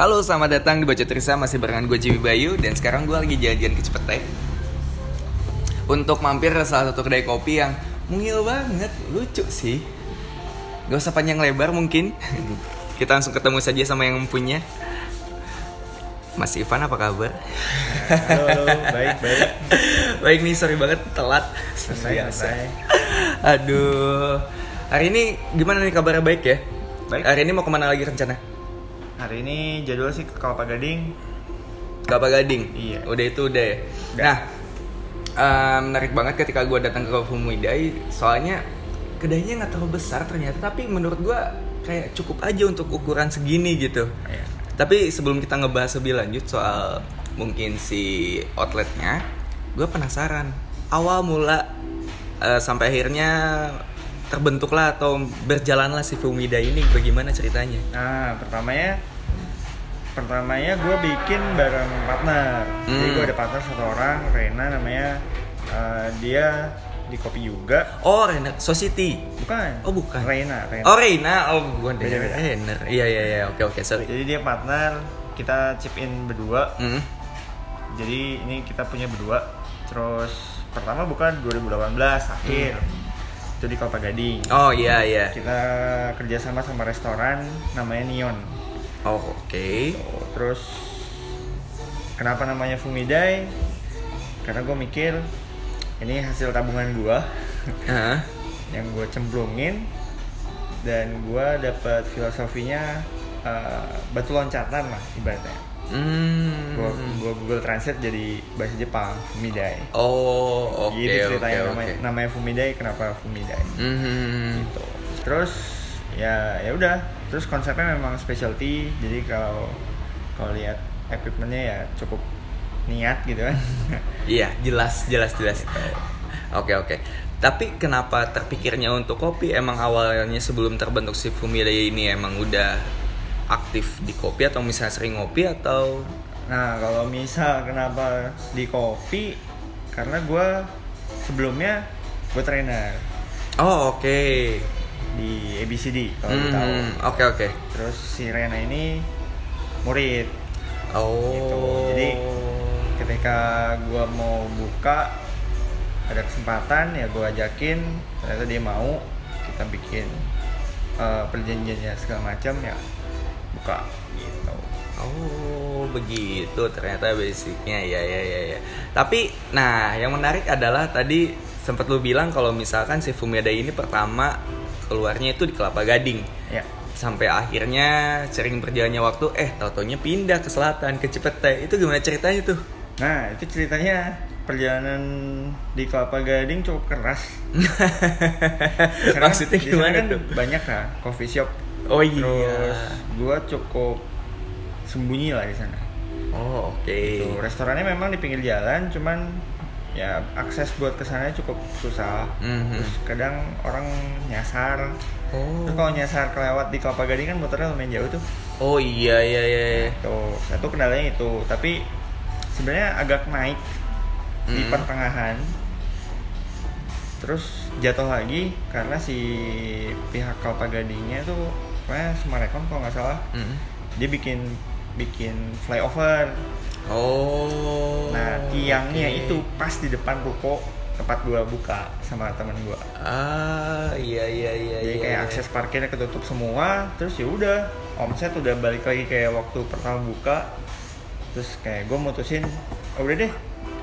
Halo, selamat datang di Baca Trisa Masih barengan gue Jiwi Bayu Dan sekarang gue lagi jalan-jalan ke Cepete Untuk mampir ke salah satu kedai kopi yang Mungil banget, lucu sih Gak usah panjang lebar mungkin Kita langsung ketemu saja sama yang punya Mas Ivan apa kabar? Halo, halo, baik, baik. Baik nih, sorry banget telat Biasa. santai. Aduh Hari ini gimana nih kabarnya baik ya? Baik. Hari ini mau ke mana lagi rencana? Hari ini jadwal sih ke Kelapa Gading. Kelapa Gading. Iya. Udah itu udah ya. Udah. Nah, eh, menarik banget ketika gue datang ke Coffee Muidai, soalnya kedainya nggak terlalu besar ternyata, tapi menurut gue kayak cukup aja untuk ukuran segini gitu. Iya. Tapi sebelum kita ngebahas lebih lanjut soal mungkin si outletnya, gue penasaran awal mula eh, sampai akhirnya terbentuklah atau berjalanlah si Fumida ini bagaimana ceritanya? Nah, pertamanya pertamanya gue bikin bareng partner. Jadi Hmm. gue ada partner satu orang, Rena namanya. eh, dia di kopi juga. Oh, Renner Society. Bukan. Oh, bukan. Rena, Rena. Oh Reina, oh bukan. Beda-beda. Renner. Iya iya iya, oke oke sorry. Jadi dia partner, kita chip in berdua. Hmm. Jadi ini kita punya berdua. Terus pertama bukan 2018 akhir. Itu di Kelapa Gading. Oh iya iya. kita kerjasama sama restoran namanya Neon Oh oke. Oh, terus kenapa namanya Fumidai karena gue mikir ini hasil tabungan gue Hah? yang gue cemplungin dan gue dapat filosofinya eh, batu loncatan lah ibaratnya Hmm. gue Google Translate jadi bahasa Jepang Fumidai Oh oke gitu oke ceritanya oke. namanya, namanya Fumidai kenapa Fumidai Hmm. gitu terus ya ya udah terus konsepnya memang specialty jadi kalau kalau lihat equipmentnya ya cukup niat gitu kan Iya jelas jelas jelas. Oke oke. Tapi kenapa terpikirnya untuk kopi? Emang awalnya sebelum terbentuk si Fumida ini emang udah aktif di kopi atau misalnya sering ngopi atau nah kalau misal kenapa di kopi karena gue sebelumnya gue trainer Oh oke. Di ABCD kalau lu tahu Hmm, Oke oke. terus si Rena ini murid Oh. Gitu. Jadi, ketika gue mau buka ada kesempatan ya gue ajakin ternyata dia mau kita bikin eh, perjanjiannya segala macam ya buka gitu Oh begitu ternyata basicnya ya ya ya ya. Tapi nah yang menarik adalah tadi sempat lu bilang kalau misalkan si Fumeda ini pertama keluarnya itu di Kelapa Gading ya sampai akhirnya sering berjalannya waktu eh tau-taunya pindah ke selatan ke Cipete itu gimana ceritanya tuh? nah itu ceritanya perjalanan di Kelapa Gading cukup keras sana- Maksudnya gimana kan tuh? banyak lah coffee shop Oh iya. terus gue cukup sembunyi lah di sana Oh oke. Tuh, restorannya memang di pinggir jalan, cuman ya akses buat ke sana cukup susah. Mhm. Terus kadang orang nyasar. Oh. Terus kalau nyasar kelewat di Kelapa Gading kan motornya lumayan jauh tuh. Oh iya iya iya. iya. Tuh, satu kendalanya itu. Tapi sebenarnya agak naik di Mhm. pertengahan. Terus jatuh lagi karena si pihak Kelapa Gadingnya tuh pokoknya Sumarekon kalau nggak salah Mm. dia bikin bikin flyover Oh. Nah, tiangnya oke. itu pas di depan ruko tempat gua buka sama temen gua. Ah iya iya iya. Jadi iya, kayak iya. akses parkirnya ketutup semua, terus ya udah omset udah balik lagi kayak waktu pertama buka. Terus kayak gua mutusin, oh, udah deh,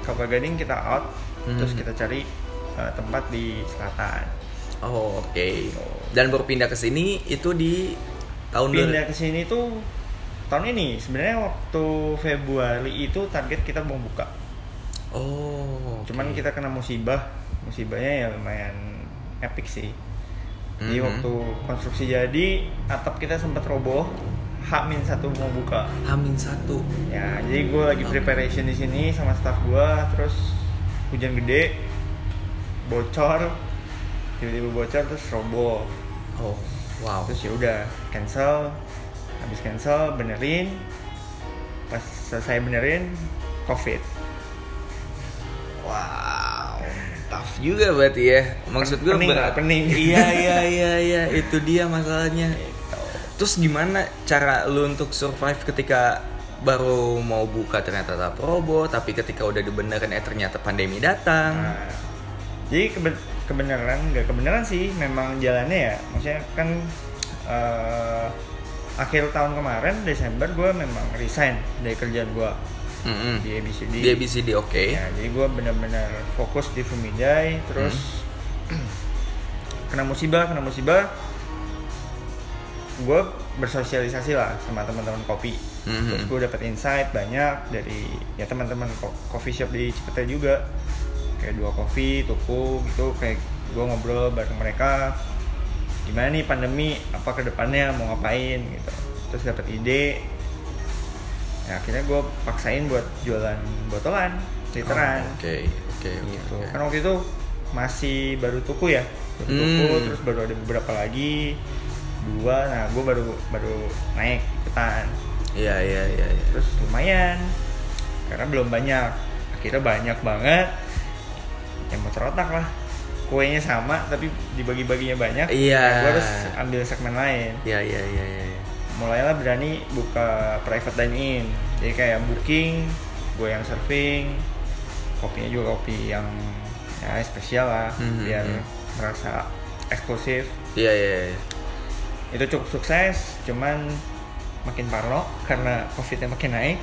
Kelapa Gading kita out, terus Hmm. kita cari uh, tempat di selatan. Oh oke. Dan baru pindah ke sini itu di tahun Pindah ke sini tuh tahun ini sebenarnya waktu Februari itu target kita mau buka. Oh. oke. Cuman kita kena musibah, musibahnya ya lumayan epic sih. Jadi Mhm. waktu konstruksi jadi, atap kita sempat roboh. H-1 mau buka. Hamin satu. Ya, jadi gue lagi preparation di sini sama staff gue, terus hujan gede, bocor, tiba-tiba bocor terus roboh. Oh wow. Terus ya udah cancel, habis cancel benerin, pas selesai benerin, covid. Wow. Tough juga berarti ya. Maksud gue Pening pening. Iya iya iya iya itu dia masalahnya. terus gimana cara lu untuk survive ketika baru mau buka ternyata tak probo tapi ketika udah dibenerin eh ternyata pandemi datang Nah, jadi kebe- kebenaran nggak kebenaran sih memang jalannya ya maksudnya kan eh, akhir tahun kemarin Desember gue memang resign dari kerjaan gue Mm-mm. di ABCD di ABCD oke. Ya, jadi gue benar-benar fokus di Fumidai terus kena musibah kena musibah gue bersosialisasi lah sama teman-teman kopi. Mhm. terus gue dapat insight banyak dari ya teman-teman coffee shop di Cipete juga. Kayak dua kopi tuku gitu. Kayak gue ngobrol bareng mereka gimana nih pandemi? Apa ke depannya mau ngapain? Gitu. Terus dapat ide. Ya akhirnya gue paksain buat jualan botolan literan. Oh, oke oke oke gitu. oke. kan waktu itu masih baru tuku ya. Baru tuku Hmm. terus baru ada beberapa lagi. Dua nah gue baru baru naik ikutan iya iya iya iya. terus lumayan karena belum banyak. Akhirnya banyak banget. Yang mau terotak lah kuenya sama tapi dibagi-baginya banyak Iya. gue harus ambil segmen lain iya iya iya iya iya. mulailah berani buka private dine in jadi kayak booking gue yang serving kopinya juga kopi yang ya spesial lah Mhm, biar mhm. merasa eksklusif iya iya iya. itu cukup sukses cuman makin parno karena covidnya makin naik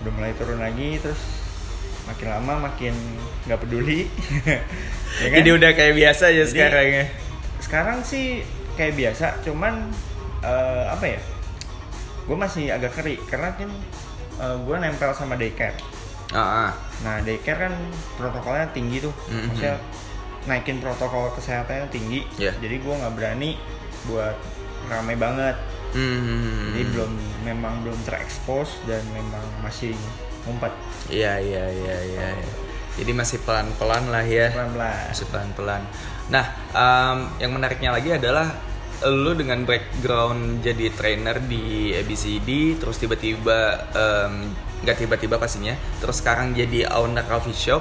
udah mulai turun lagi terus makin lama makin nggak peduli Ya kan? jadi udah kayak biasa aja Jadi- sekarang ya sekarang sih kayak biasa cuman eh, apa ya gue masih agak keri karena kan gue nempel sama daycare ah ah. nah daycare kan protokolnya tinggi tuh Mhm. maksudnya naikin protokol kesehatannya tinggi Iya. jadi gue nggak berani buat ramai banget Hmm. jadi belum memang belum terekspos dan memang masih ngumpet Iya iya iya iya. iya. Jadi masih pelan-pelan lah ya. pelan-pelan Masih pelan-pelan. Nah, em, yang menariknya lagi adalah lu dengan background jadi trainer di ABCD, terus tiba-tiba nggak tiba-tiba pastinya, terus sekarang jadi owner coffee shop.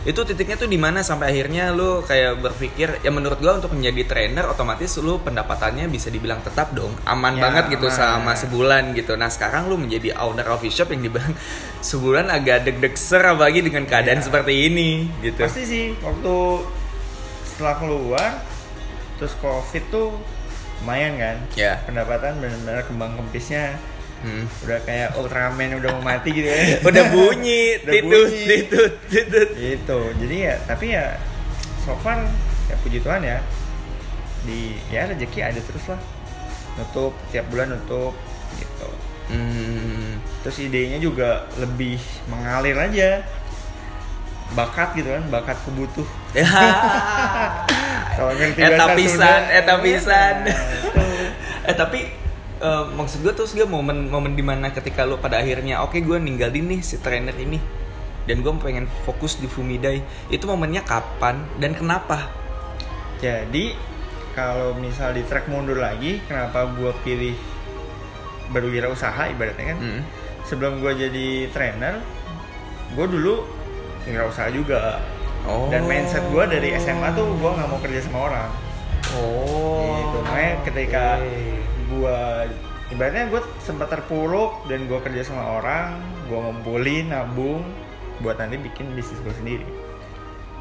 Itu titiknya tuh di mana sampai akhirnya lu kayak berpikir ya menurut gua untuk menjadi trainer otomatis lu pendapatannya bisa dibilang tetap dong aman Ya, banget gitu aman. sama sebulan gitu. Nah sekarang lu menjadi owner coffee shop yang dibilang sebulan agak deg-deg ser apalagi dengan keadaan Ya. seperti ini gitu. pasti sih waktu setelah keluar terus covid tuh lumayan kan Ya. pendapatan benar-benar kembang kempisnya Hmm. udah kayak Ultraman udah mau mati gitu ya Udah bunyi, Udah titut, bunyi. titut, titut. gitu jadi ya tapi ya so far ya puji Tuhan ya di ya rezeki ada terus lah nutup tiap bulan nutup gitu Hmm. terus idenya juga lebih mengalir aja bakat gitu kan bakat kebutuh Ya. kalau ngerti Eta bahasa pisan, Sunda, eta ya, pisan. nah, itu. eh tapi eh, maksud gue terus gue momen momen di mana ketika lu pada akhirnya oke gue ninggalin nih si trainer ini dan gue pengen fokus di Fumidai itu momennya kapan dan kenapa? Jadi kalau misal di track mundur lagi, kenapa gue pilih berwirausaha ibaratnya kan? Hmm. Sebelum gue jadi trainer, gue dulu wirausaha juga. Oh. Dan mindset gue dari SMA tuh gue nggak mau kerja sama orang. Oh. Gitu. Makanya ketika oke. Gue ibaratnya gue sempat terpuruk dan gue kerja sama orang, gue ngumpulin, nabung buat nanti bikin bisnis gue sendiri.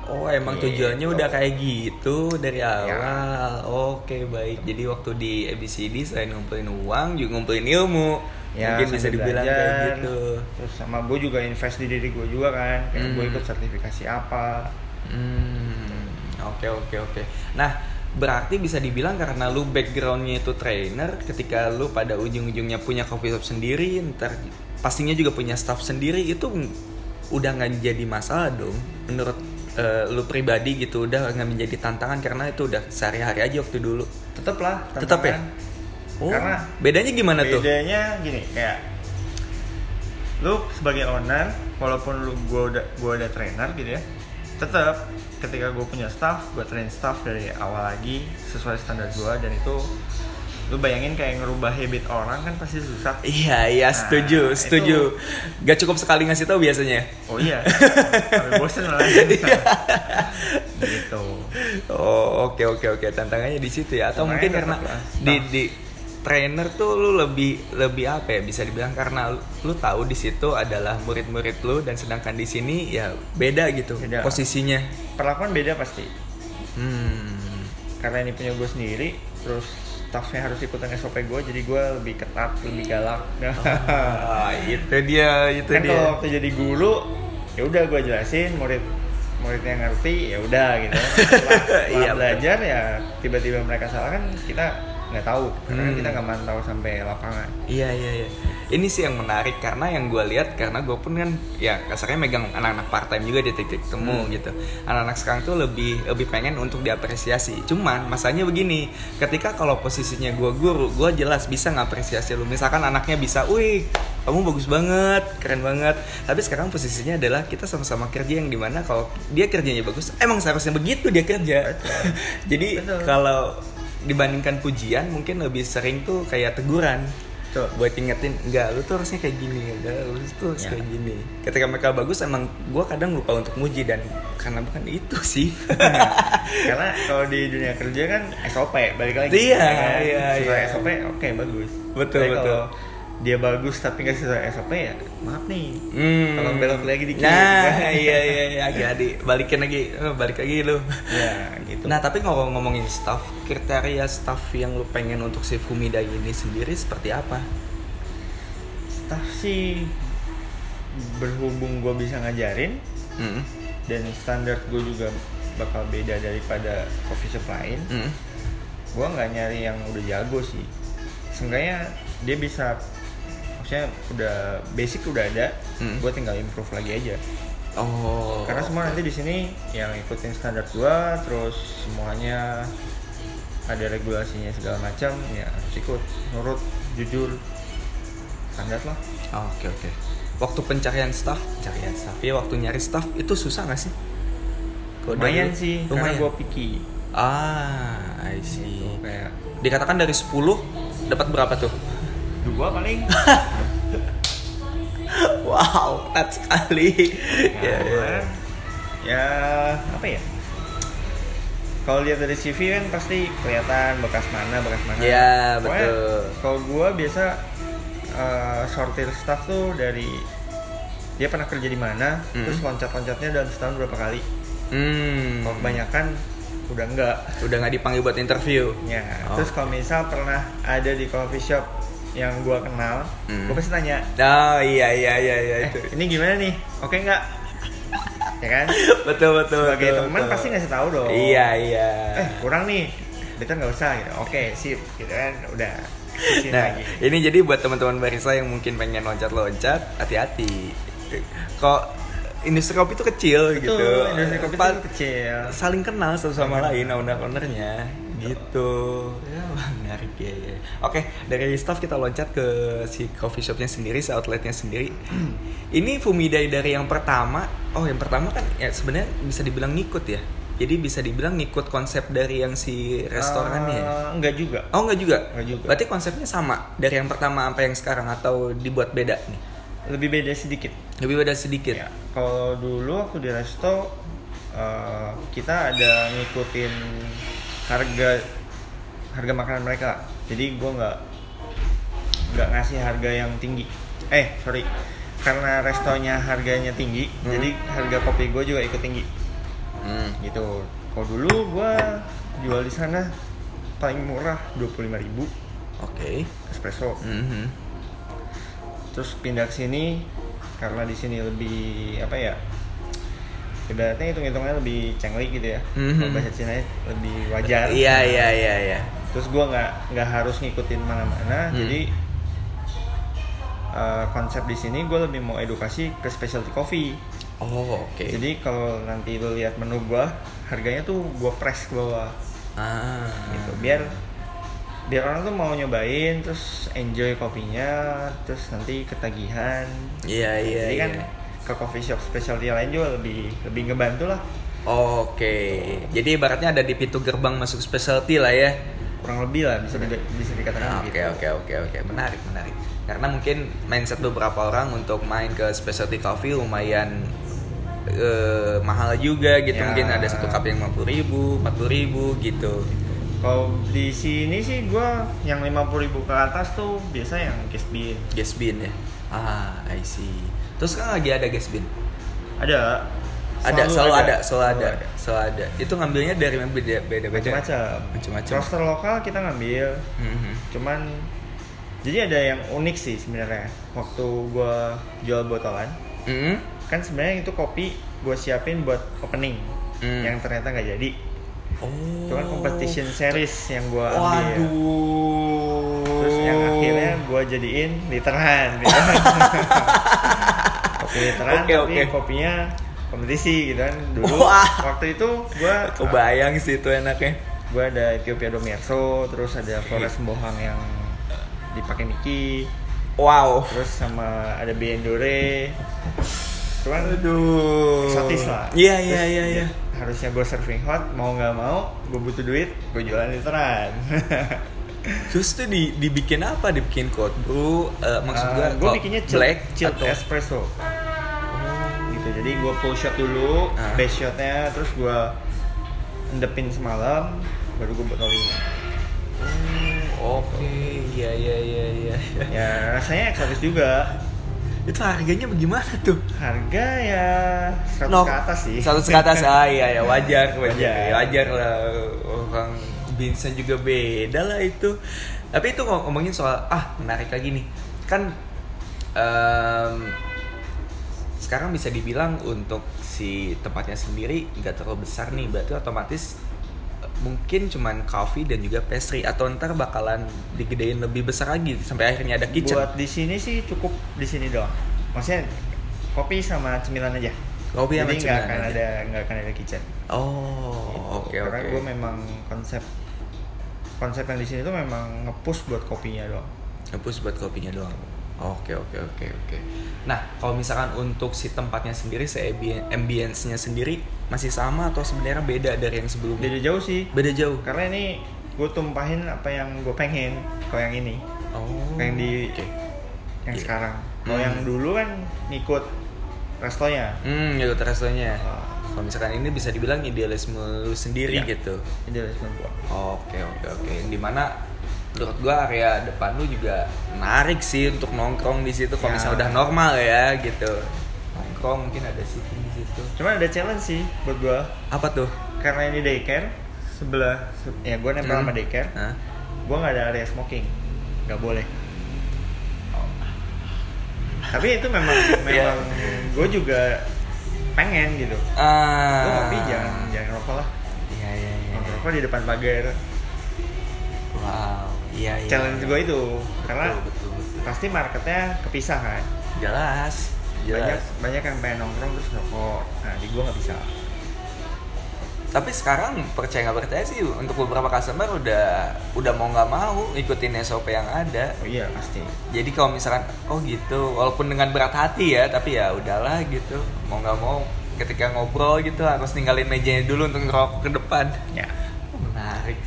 Oh emang Gitu. tujuannya udah kayak gitu dari awal. Oke baik. Jadi waktu di ABCD selain ngumpulin uang juga ngumpulin ilmu. Ya, Mungkin bisa dibilang kayak belajar. gitu. Terus sama gue juga invest di diri gue juga kan, kayak gue Hmm. ikut sertifikasi apa. Hmm. Oke oke oke. Nah berarti bisa dibilang karena lu backgroundnya itu trainer, ketika lu pada ujung-ujungnya punya coffee shop sendiri, ntar pastinya juga punya staff sendiri itu udah nggak jadi masalah dong menurut eh, lu pribadi gitu udah nggak menjadi tantangan karena itu udah sehari-hari aja waktu dulu. Tetep lah. Tetep ya? Oh, Karena bedanya gimana tuh? Bedanya gini, kayak lu sebagai owner, walaupun lu gua udah gua udah trainer gitu ya, tetap ketika gue punya staff, gue train staff dari awal lagi sesuai standar gua dan itu lu bayangin kayak ngerubah habit orang kan pasti susah. Iya iya Nah, setuju itu- setuju. Gak cukup sekali ngasih tahu biasanya. Oh iya, sampai bosen malah. Iya. gitu. Oh oke oke oke tantangannya di situ ya atau mungkin karena lah, di di trainer tuh lu lebih lebih apa ya bisa dibilang karena lu, lu tahu di situ adalah murid-murid lu dan sedangkan di sini ya beda gitu Beda. posisinya. perlakuan beda pasti Hmm. karena ini punya gue sendiri terus staffnya harus ikutin SOP gue jadi gue lebih ketat lebih galak Ah, itu dia, itu kan dia. kalau waktu jadi guru ya udah gue jelasin murid muridnya ngerti ya udah gitu setelah, setelah Iya, betul. belajar ya tiba-tiba mereka salah kan kita nggak tahu karena Hmm. kita nggak mantau sampai lapangan Iya iya iya. Ini sih yang menarik karena yang gue lihat karena gue pun kan ya kasarnya megang anak-anak part time juga di titik temu Hmm. gitu. Anak-anak sekarang tuh lebih lebih pengen untuk diapresiasi. Cuman masanya begini, ketika kalau posisinya gue guru, gue jelas bisa ngapresiasi lu. Misalkan anaknya bisa, wih kamu bagus banget, keren banget. Tapi sekarang posisinya adalah kita sama-sama kerja yang di mana kalau dia kerjanya bagus, emang seharusnya begitu dia kerja. Jadi kalau dibandingkan pujian mungkin lebih sering tuh kayak teguran Tuh. buat ingetin enggak lu tuh harusnya kayak gini enggak lu tuh harus Ya. kayak gini ketika mereka bagus emang gua kadang lupa untuk muji dan karena bukan itu sih karena kalau di dunia kerja kan SOP balik lagi Iya, ya kan? iya, iya. SOP oke bagus Betul, Tapi betul. kalau dia bagus tapi nggak sesuai SOP ya maaf nih hmm. Tolong belok lagi dikit. nah iya iya iya agak balikin lagi Eh, balik lagi lu ya gitu nah tapi ngomong ngomongin staff kriteria staff yang lu pengen untuk si Fumida ini sendiri seperti apa staff sih berhubung gue bisa ngajarin hmm. dan standar gue juga bakal beda daripada coffee shop lain Hmm. gue nggak nyari yang udah jago sih seenggaknya dia bisa maksudnya udah basic udah ada Hmm. gue tinggal improve lagi aja oh karena semua nanti di sini yang ikutin standar gua terus semuanya ada regulasinya segala macam ya harus ikut nurut jujur standar lah Oh, Oke oke. Waktu pencarian staff, pencarian staff ya waktu nyari staff itu susah nggak sih? Kalau lumayan dari- sih karena Lumayan. gua picky Ah, I see. Gitu, kayak Dikatakan dari 10 dapat berapa tuh? Dua paling wow, ketat sekali. ya, ya. Karena, ya apa ya kalau lihat dari CV kan pasti kelihatan bekas mana bekas mana Ya, Pokoknya betul. kalau gua biasa eh, sortir staff tuh dari dia pernah kerja di mana Hmm. terus loncat-loncatnya dalam setahun berapa kali Hmm. kalau kebanyakan udah enggak Udah nggak dipanggil buat interview. ya Oh. terus kalau misal pernah ada di coffee shop yang gua kenal Hmm. gua pasti tanya Oh iya iya iya iya eh, itu. ini gimana nih oke nggak ya kan betul betul. sebagai betul, teman betul. pasti ngasih tahu dong Iya iya. eh kurang nih Betul nggak usah gitu oke sip gitu kan udah Nah, lagi ini jadi buat teman-teman barista yang mungkin pengen loncat-loncat, hati-hati. Kok industri kopi itu kecil itu gitu. industri kopi itu kecil saling kenal satu sama lain owner-ownernya gitu. Ya, menarik ya, ya. Oke, dari staff kita loncat ke si coffee shopnya sendiri, si outletnya sendiri. Ini Fumida dari yang pertama. Oh, yang pertama kan ya sebenarnya bisa dibilang ngikut ya. Jadi bisa dibilang ngikut konsep dari yang si restorannya. ya? Eh, enggak juga Oh enggak juga? Enggak juga. Berarti konsepnya sama dari yang pertama sampai yang sekarang atau dibuat beda nih? lebih beda sedikit Lebih beda sedikit. ya kalau dulu waktu di resto eh, kita ada ngikutin harga harga makanan mereka jadi gua nggak nggak ngasih harga yang tinggi eh sorry karena restonya harganya tinggi Hmm. jadi harga kopi gue juga ikut tinggi Hmm. gitu kalau dulu gua jual di sana paling murah 25.000 ribu Oke. espresso Mhm. terus pindah ke sini karena di sini lebih apa ya ibaratnya hitung hitungannya lebih cengli gitu ya Mhm. Kalau bahasa Cina lebih wajar Iya iya iya iya. terus gua nggak nggak harus ngikutin mana-mana Hmm. jadi eh, konsep di sini gue lebih mau edukasi ke specialty coffee Oh oke. jadi kalau nanti lo lihat menu gua harganya tuh gua press ke bawah ah. gitu biar biar orang tuh mau nyobain terus enjoy kopinya terus nanti ketagihan Iya iya. jadi kan iya. Ke coffee shop specialty lain juga lebih lebih ngebantu lah Oke. Jadi ibaratnya ada di pintu gerbang masuk specialty lah ya. kurang lebih lah bisa di, bisa dikatakan Oke oke oke oke menarik menarik karena mungkin mindset beberapa orang untuk main ke specialty coffee lumayan eh, mahal juga gitu Ya. mungkin ada satu cup yang lima puluh ribu empat ribu gitu Kalau di sini sih gue yang 50.000 ribu ke atas tuh biasa yang gas bean. Gas bean ya. Ah, I see. Terus kan lagi ada gas bean. Ada. Ada, selalu ada, selalu ada, ada. selalu ada. Itu ngambilnya dari beda beda beda. Macam-macam. Macam-macam. Roster lokal kita ngambil. Mhm. Cuman jadi ada yang unik sih sebenarnya. Waktu gue jual botolan, Mhm. kan sebenarnya itu kopi gue siapin buat opening. Hmm. Yang ternyata nggak jadi. Oh. Itu kan competition series yang gue ambil. Waduh. Terus yang akhirnya gue jadiin literan gitu. Kopi literan Oke, tapi oke. kopinya kompetisi gitu kan. Dulu Wah. waktu itu gue Kebayang sih itu enaknya. gue ada Ethiopia Domerso, terus ada Flores Sembohang yang dipakai Miki, Wow. terus sama ada Biendore. Cuman Aduh. eksotis lah. Iya iya iya iya. Harusnya gue serving hot, mau nggak mau, gue butuh duit, gue jualan literan. Terus tuh di, dibikin apa? Dibikin cold brew? eh, maksud gua gue cold Ah, bikinnya chill, black chill atau espresso. Jadi gue pull shot dulu, Ah. base shotnya, terus gue endepin semalam, baru gue botolin. Oke, iya iya iya iya. Ya rasanya eksotis juga. Itu harganya bagaimana tuh? Harga ya 100 No, ke atas sih. 100 ke atas ah iya ya wajar wajar, Wajar. lah orang Vincent juga beda lah itu. Tapi itu ngom- ngomongin soal ah menarik lagi nih kan em, sekarang bisa dibilang untuk si tempatnya sendiri nggak terlalu besar nih berarti otomatis eh, mungkin cuman coffee dan juga pastry atau ntar bakalan digedein lebih besar lagi sampai akhirnya ada kitchen Buat di sini sih cukup di sini doang. Maksudnya kopi sama cemilan aja. Kopi sama Jadi cemilan akan aja. ada nggak akan ada kitchen. oh oke Gitu. Karena oke gue memang konsep konsep yang di sini tuh memang nge-push buat kopinya doang. Hapus buat kopinya doang. Oke oke oke oke. Nah kalau misalkan untuk si tempatnya sendiri, si ambi- ambience-nya sendiri masih sama atau sebenarnya beda dari yang sebelumnya? Beda jauh sih. Beda jauh. Karena ini gue tumpahin apa yang gue pengen kalau yang ini Oh. Yang di- Oke. yang Iya. sekarang kalau Hmm. yang dulu kan ngikut restonya Hmm, gitu restonya. Ah. Kalau misalkan ini bisa dibilang idealisme lu sendiri Iya. gitu. idealisme gua Oke oke oke. Di mana menurut gua area depan lu juga menarik sih untuk nongkrong di situ. Kalau Ya. misalnya udah normal ya gitu. Nongkrong mungkin ada sitting di situ. cuma ada challenge sih buat gua Apa tuh? karena ini daycare sebelah se- ya gua nempel Hmm. sama daycare Hah? gua nggak ada area smoking nggak boleh tapi itu memang Iya. memang gue juga pengen gitu Ah. gue ngopi jangan jangan rokok lah Iya iya iya. Rokok di depan pagar Wow. Iya iya. challenge gue itu karena betul, betul, betul. pasti marketnya kepisah kan jelas. banyak Jelas. banyak yang pengen nongkrong terus rokok nah di gue nggak bisa Tapi sekarang percaya nggak percaya sih untuk beberapa customer udah udah mau nggak mau ikutin SOP yang ada. oh iya pasti Jadi kalau misalkan oh gitu, walaupun dengan berat hati ya, tapi ya udahlah gitu. Mau nggak mau ketika ngobrol gitu harus ninggalin mejanya dulu untuk ngerokok ke depan. ya Oh, menarik.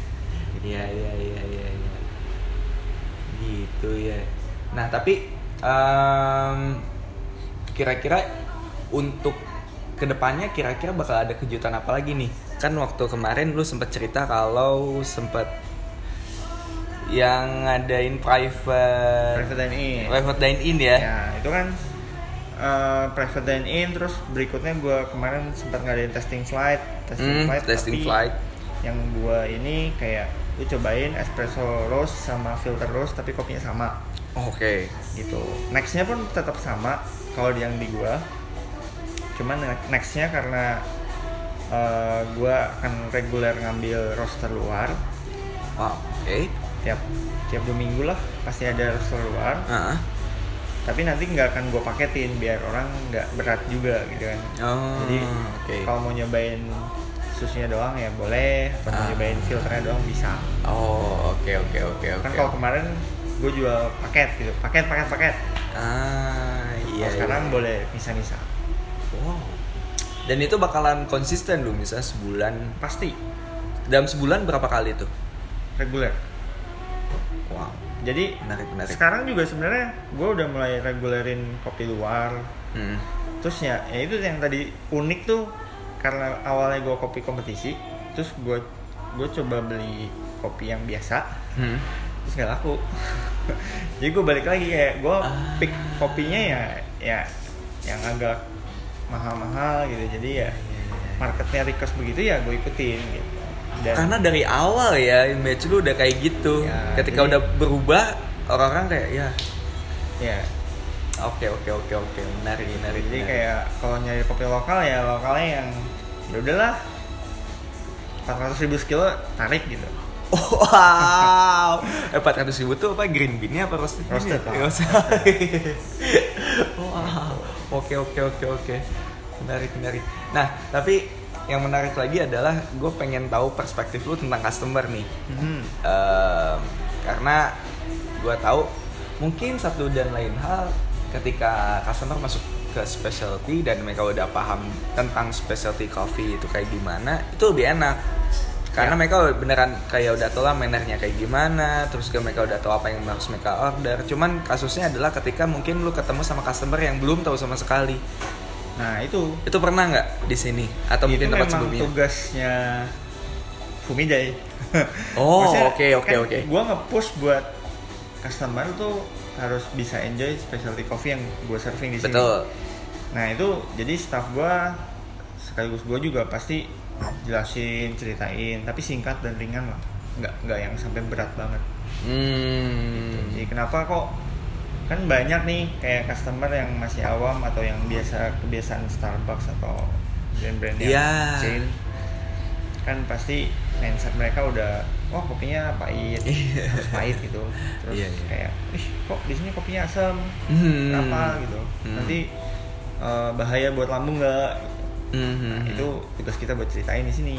Iya iya. Gitu ya. Nah tapi em, kira-kira untuk ke depannya kira-kira bakal ada kejutan apa lagi nih? Kan waktu kemarin lu sempat cerita kalau sempat yang ngadain private private dine in private dine in ya. ya itu kan eh, private dine in terus berikutnya gue kemarin sempat ngadain testing flight testing Hmm, flight testing tapi flight. yang gue ini kayak lu cobain espresso roast sama filter roast tapi kopinya sama Oke. gitu nextnya pun tetap sama kalau yang di gua cuman ne- nextnya karena eh, gua akan reguler ngambil roster luar Wow. Oke. tiap tiap dua minggu lah pasti ada roster luar Ah. tapi nanti nggak akan gua paketin biar orang nggak berat juga gitu kan Oh, jadi oke. kalau mau nyobain susunya doang ya boleh atau mau Ah. nyobain filternya doang bisa Oh, oke oke oke oke. kan kalau kemarin gue jual paket gitu paket paket paket Ah, iya. Kalau sekarang iya. boleh misa-misa Wow. Dan itu bakalan konsisten lu misalnya sebulan. pasti Dalam sebulan berapa kali tuh? reguler Wow. jadi Menarik menarik. sekarang juga sebenarnya gue udah mulai regulerin kopi luar Hmm. terus ya, ya itu yang tadi unik tuh karena awalnya gue kopi kompetisi terus gue gue coba beli kopi yang biasa Hmm. terus nggak laku jadi gue balik lagi kayak gue Ah. pick kopinya ya ya yang agak mahal-mahal gitu jadi ya marketnya request begitu ya gue ikutin gitu dan Karena dari awal ya image lu udah kayak gitu. Ya, Ketika jadi- udah berubah orang-orang kayak ya ya oke oke oke oke menarik menarik. jadi menarik. kayak kalau nyari kopi lokal ya lokalnya yang ya udahlah. 400 ribu sekilo tarik gitu. Wow, eh 400 ribu tuh apa green bean-nya apa roasted bean Roasted wow, oke oke oke oke, menarik menarik. Nah tapi yang menarik lagi adalah gue pengen tahu perspektif lu tentang customer nih, hmm. Em, karena gue tahu mungkin satu dan lain hal ketika customer masuk ke specialty dan mereka udah paham tentang specialty coffee itu kayak gimana itu lebih enak. Karena Ya. mereka beneran kayak udah tahu lah mannernya kayak gimana terus juga mereka udah tahu apa yang harus mereka order. Cuman kasusnya adalah ketika mungkin lu ketemu sama customer yang belum tahu sama sekali. Nah itu. Itu pernah nggak di sini? Atau itu mungkin tempat sebelumnya? tugasnya Fumijay Oh, oke, oke, kan oke. Gua nge-push buat customer tuh harus bisa enjoy specialty coffee yang gue serving di sini. betul Nah itu jadi staff gua sekaligus gua juga pasti jelasin, ceritain, tapi singkat dan ringan lah, nggak nggak yang sampai berat banget. hmm. Jadi kenapa kok kan banyak nih kayak customer yang masih awam atau yang biasa kebiasaan Starbucks atau brand-brand yang Iya. chain kan pasti mindset mereka udah oh kopinya pahit Iya. harus pahit gitu terus Iya, iya. kayak ih kok di sini kopinya asam Hmm. kenapa gitu Hmm. nanti eh, bahaya buat lambung nggak Mhm. nah, itu tugas kita buat ceritain di sini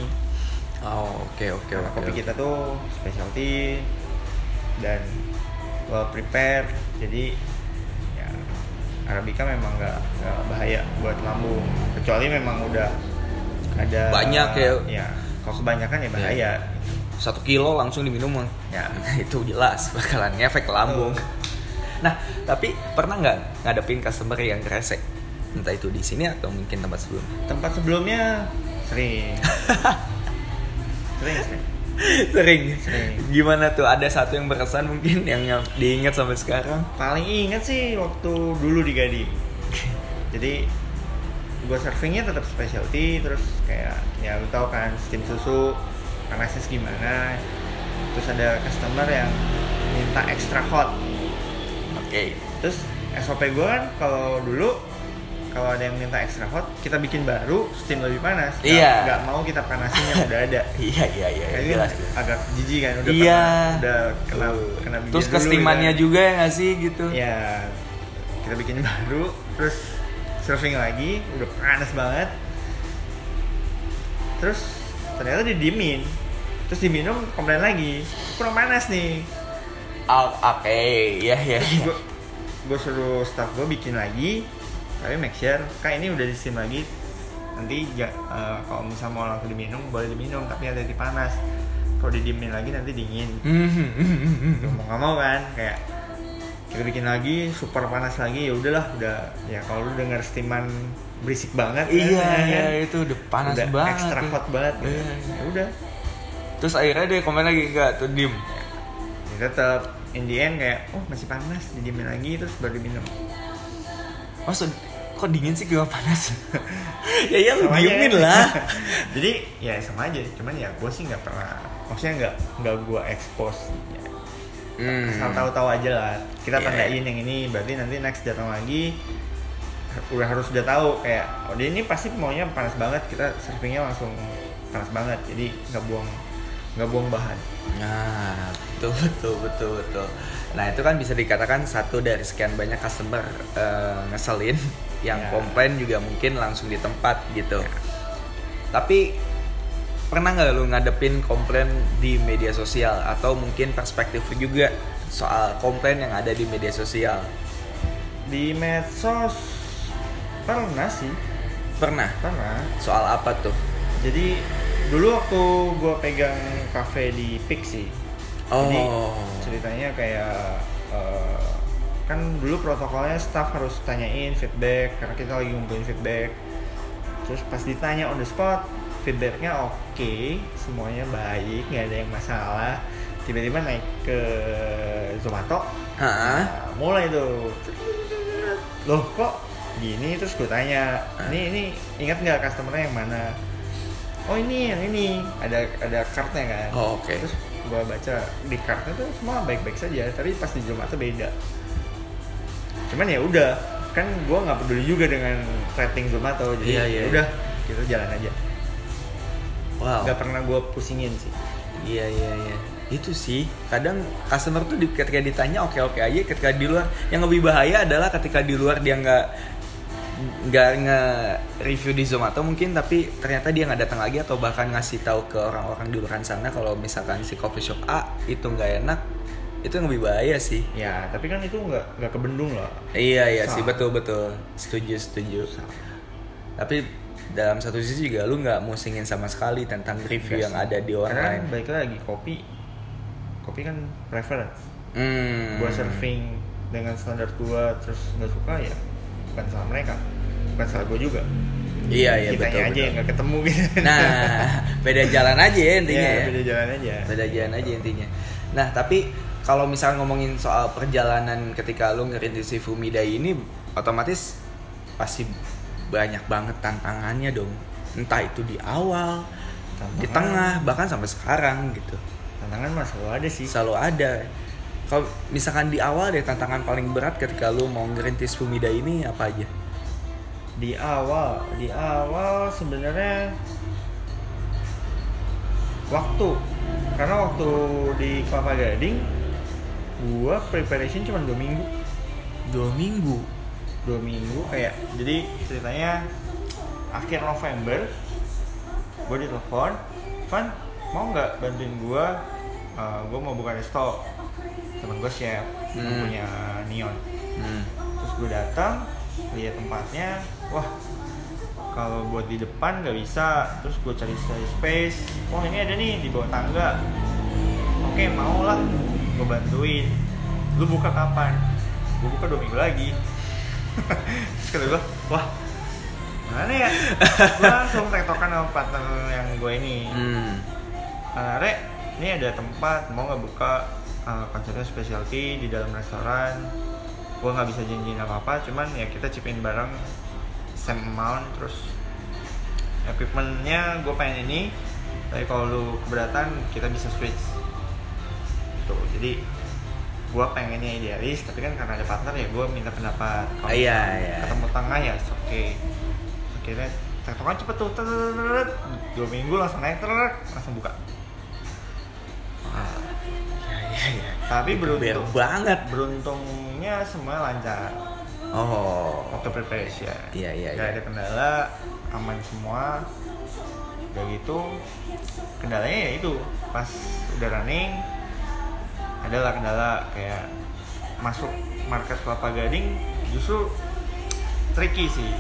Oh, oke oke kopi oke. kita tuh specialty dan well prepared jadi ya arabica memang nggak bahaya buat lambung kecuali memang udah ada Banyak ya. ya kalau kebanyakan ya bahaya satu kilo langsung diminum ya itu jelas bakalan ngefek ke lambung. Nah, tapi pernah nggak ngadepin customer yang kresek? Entah itu di sini atau mungkin tempat sebelumnya. tempat sebelumnya sering sering sering Sering. Sering. Gimana tuh? Ada satu yang berkesan mungkin yang yang diingat sampai sekarang? paling inget sih waktu dulu di Gading jadi gue servingnya tetap specialty terus kayak ya lu tau kan steam susu panasnya gimana terus ada customer yang minta extra hot Oke. terus SOP gue kan kalau dulu kalau ada yang minta extra hot kita bikin baru steam lebih panas Nggak- Iya. nggak mau kita panasin yang udah ada Iya iya iya. Kayak jelas. agak jijik kan udah Iya. pernah- udah kena Tuh. kena Terus kestimannya gitu juga ya nggak sih gitu? ya kita bikin baru terus surfing lagi udah panas banget terus ternyata didiemin terus diminum komplain lagi kurang panas nih Oh, Oke, iya iya. iya. gue gue suruh staff gue bikin lagi tapi make sure kak ini udah di steam lagi nanti ja, eh, kalau misalnya mau langsung diminum boleh diminum tapi hati-hati panas kalau didiemin lagi nanti dingin Hmm. Lu mau nggak mau kan kayak kita bikin lagi super panas lagi ya udahlah udah ya kalau lu denger steaman berisik banget kan, Iya, ya iya kan? itu udah panas udah banget. extra ya. hot banget gitu. Iya, iya. ya udah Terus akhirnya dia komen lagi enggak tuh diem. ya tetap in the end kayak oh masih panas didiemin lagi terus baru diminum Maksud kok dingin sih gak panas? ya ya lu diemin lah. jadi ya sama aja cuman ya gue sih nggak pernah maksudnya nggak nggak gue expose ya, Hmm. asal tahu-tahu aja lah kita Iya. tandain yang ini berarti nanti next datang lagi udah harus udah tahu kayak oh dia ini pasti maunya panas banget kita servingnya langsung panas banget jadi nggak buang nggak buang bahan Nah, betul betul betul betul. Nah itu kan bisa dikatakan satu dari sekian banyak customer eh, ngeselin yang Ya. komplain juga mungkin langsung di tempat gitu. Tapi pernah nggak lu ngadepin komplain di media sosial atau mungkin perspektif juga soal komplain yang ada di media sosial? di medsos pernah sih Pernah. pernah Soal apa tuh? jadi dulu waktu gue pegang cafe di Pixie Jadi Oh. ceritanya kayak eh, kan dulu protokolnya staff harus tanyain feedback karena kita lagi ngumpulin feedback. Terus pas ditanya on the spot feedbacknya oke semuanya baik nggak ada yang masalah tiba-tiba naik ke Zomato Hah? Nah, mulai tuh loh kok gini terus gue tanya ini ini ingat nggak customernya yang mana oh ini yang ini ada ada kartnya kan Oh, oke. terus gue baca di kartnya tuh semua baik-baik saja tapi pas di Zomato beda cuman ya udah kan gue nggak peduli juga dengan rating Zomato jadi Iya, iya, ya udah kita jalan aja Wow. nggak pernah gue pusingin sih Iya iya iya. Itu sih kadang customer tuh di- ketika ditanya oke oke aja ketika di luar yang lebih bahaya adalah ketika di luar dia nggak nggak nge review di Zomato mungkin tapi ternyata dia nggak datang lagi atau bahkan ngasih tahu ke orang-orang di luar sana kalau misalkan si coffee shop A itu nggak enak itu yang lebih bahaya sih. ya tapi kan itu nggak nggak kebendung loh Iya iya sih Salah. betul betul setuju setuju. Tapi dalam satu sisi juga lu nggak musingin sama sekali tentang review yang ada di Karena kan online. baik lagi kopi kopi kan preference Hmm. gua surfing dengan standar gua terus nggak suka ya bukan salah mereka bukan salah gua juga Iya iya kitanya betul. aja betul. yang nggak ketemu gitu Nah, beda jalan aja ya intinya Iya, ya. beda jalan aja Beda jalan aja intinya. Nah, tapi kalau misalnya ngomongin soal perjalanan ketika lu ngerintis si Fumida ini otomatis pasti banyak banget tantangannya dong. Entah itu di awal, di Tantangan. tengah, bahkan sampai sekarang gitu. tantangan mah selalu ada sih Selalu ada. Kalau misalkan di awal deh tantangan paling berat ketika lu mau ngerintis Fumida ini apa aja? di awal di awal sebenarnya waktu karena waktu di Kelapa Gading gua preparation cuma dua minggu Dua minggu. dua minggu kayak jadi ceritanya akhir November gue ditelepon Van mau nggak bantuin gue uh, gue mau buka resto temen gue chef Hmm. punya neon. Hmm. terus gue datang lihat tempatnya wah kalau buat di depan nggak bisa. Terus gue cari cari space oh ini ada nih di bawah tangga. Oke mau lah gue bantuin. Lu buka kapan? Gue buka dua minggu lagi. Terus kata gue wah mana ya? Gue langsung tektokan sama partner yang gue ini. Hmm. Nah, Rek, ini ada tempat mau nggak buka uh, konsepnya specialty di dalam restoran. Gue nggak bisa janjiin apa apa, cuman ya kita chipin bareng same amount terus equipmentnya gue pengen ini. Tapi kalau lu keberatan kita bisa switch. Gitu. Jadi gue pengennya idealis, tapi kan karena ada partner ya gue minta pendapat. Kalau Iya, iya. Ketemu tengah ya, oke. Okay. Akhirnya tektokan cepet tuh, dua minggu langsung naik, langsung buka. Tapi Itu bear beruntung banget. Beruntungnya semua lancar Oh. waktu preparation. Iya, iya, Gak iya. ada kendala, aman semua. Udah gitu, kendalanya ya itu pas udah running adalah kendala kayak masuk market kelapa gading justru tricky sih.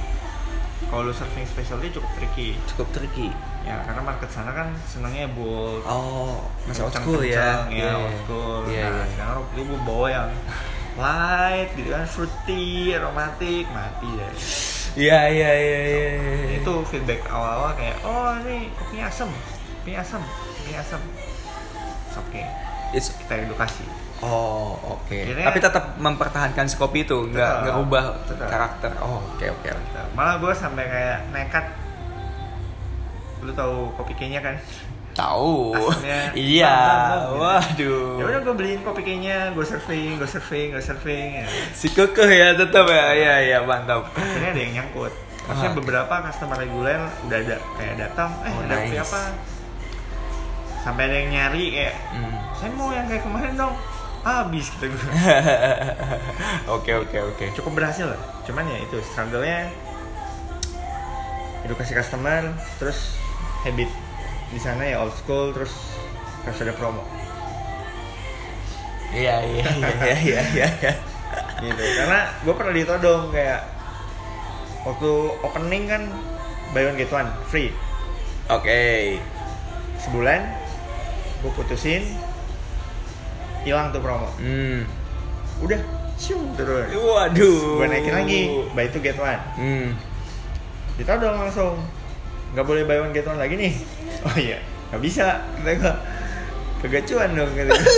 Kalau lu surfing specialty cukup tricky Cukup tricky. Ya karena market sana kan senangnya bold Oh, masih old school ya. ya old school Iya, nah iya. sekarang itu gue bawa yang light gitu kan fruity aromatik mati deh Iya, iya, iya, iya. iya. itu feedback awal-awal kayak oh ini kopinya asem kopinya asem kopinya asem It's okay It's kita edukasi Oh, oke. Akhirnya- Tapi tetap mempertahankan si kopi itu, nggak ngerubah tetap. karakter. Oh, oke, oke. oke. Nah, malah gue sampai kayak nekat lu tahu kopi kenya kan Tahu. Iya. bang, bang. Waduh. ya udah gue beliin kopi kenya gue surfing gue surfing gue surfing ya. Si kekeh ya tetap ya. Iya, iya, mantap. akhirnya ada yang nyangkut maksudnya Ah. beberapa customer reguler udah ada kayak datang eh Oh, ada kopi nice. apa sampai ada yang nyari kayak Hmm. saya mau yang kayak kemarin dong habis gitu gue Oke, oke, oke. cukup berhasil lah cuman ya itu struggle-nya edukasi customer terus habit di sana ya old school terus harus ada promo Iya, iya, iya, iya, iya, iya. gitu karena gue pernah ditodong kayak waktu opening kan buy one get one free Oke. sebulan gue putusin hilang tuh promo Hmm. udah siung turun Waduh. gue naikin lagi buy two get one Hmm. ditodong langsung nggak boleh buy one get one lagi nih oh iya nggak bisa kata gue kagak cuan dong kata gue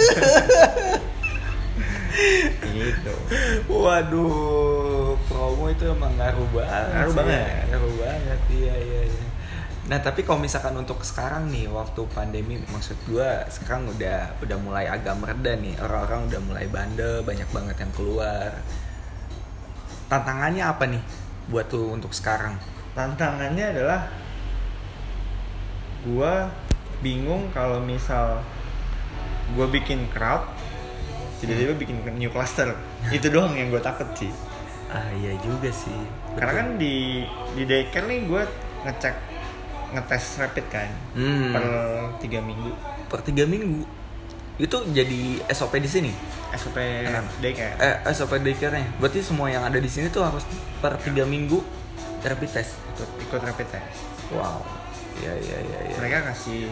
gitu Waduh, promo itu emang ngaruh banget. Ngaruh banget. ya. Ngaruh banget, iya iya. iya. Nah tapi kalau misalkan untuk sekarang nih waktu pandemi, maksud gua sekarang udah udah mulai agak mereda nih, orang-orang udah mulai bandel, banyak banget yang keluar. Tantangannya apa nih buat lu untuk sekarang? tantangannya adalah gua bingung kalau misal gua bikin crowd tiba-tiba bikin new cluster itu doang yang gue takut sih Ah iya juga sih. karena kan di di daycare nih gue ngecek ngetes rapid kan Hmm. per tiga minggu per tiga minggu itu jadi SOP di sini. SOP daycare Eh, SOP daycare-nya. Berarti semua yang ada di sini tuh harus per tiga minggu rapid test. ikut ikut rapid test Wow. Iya iya iya. iya. mereka ngasih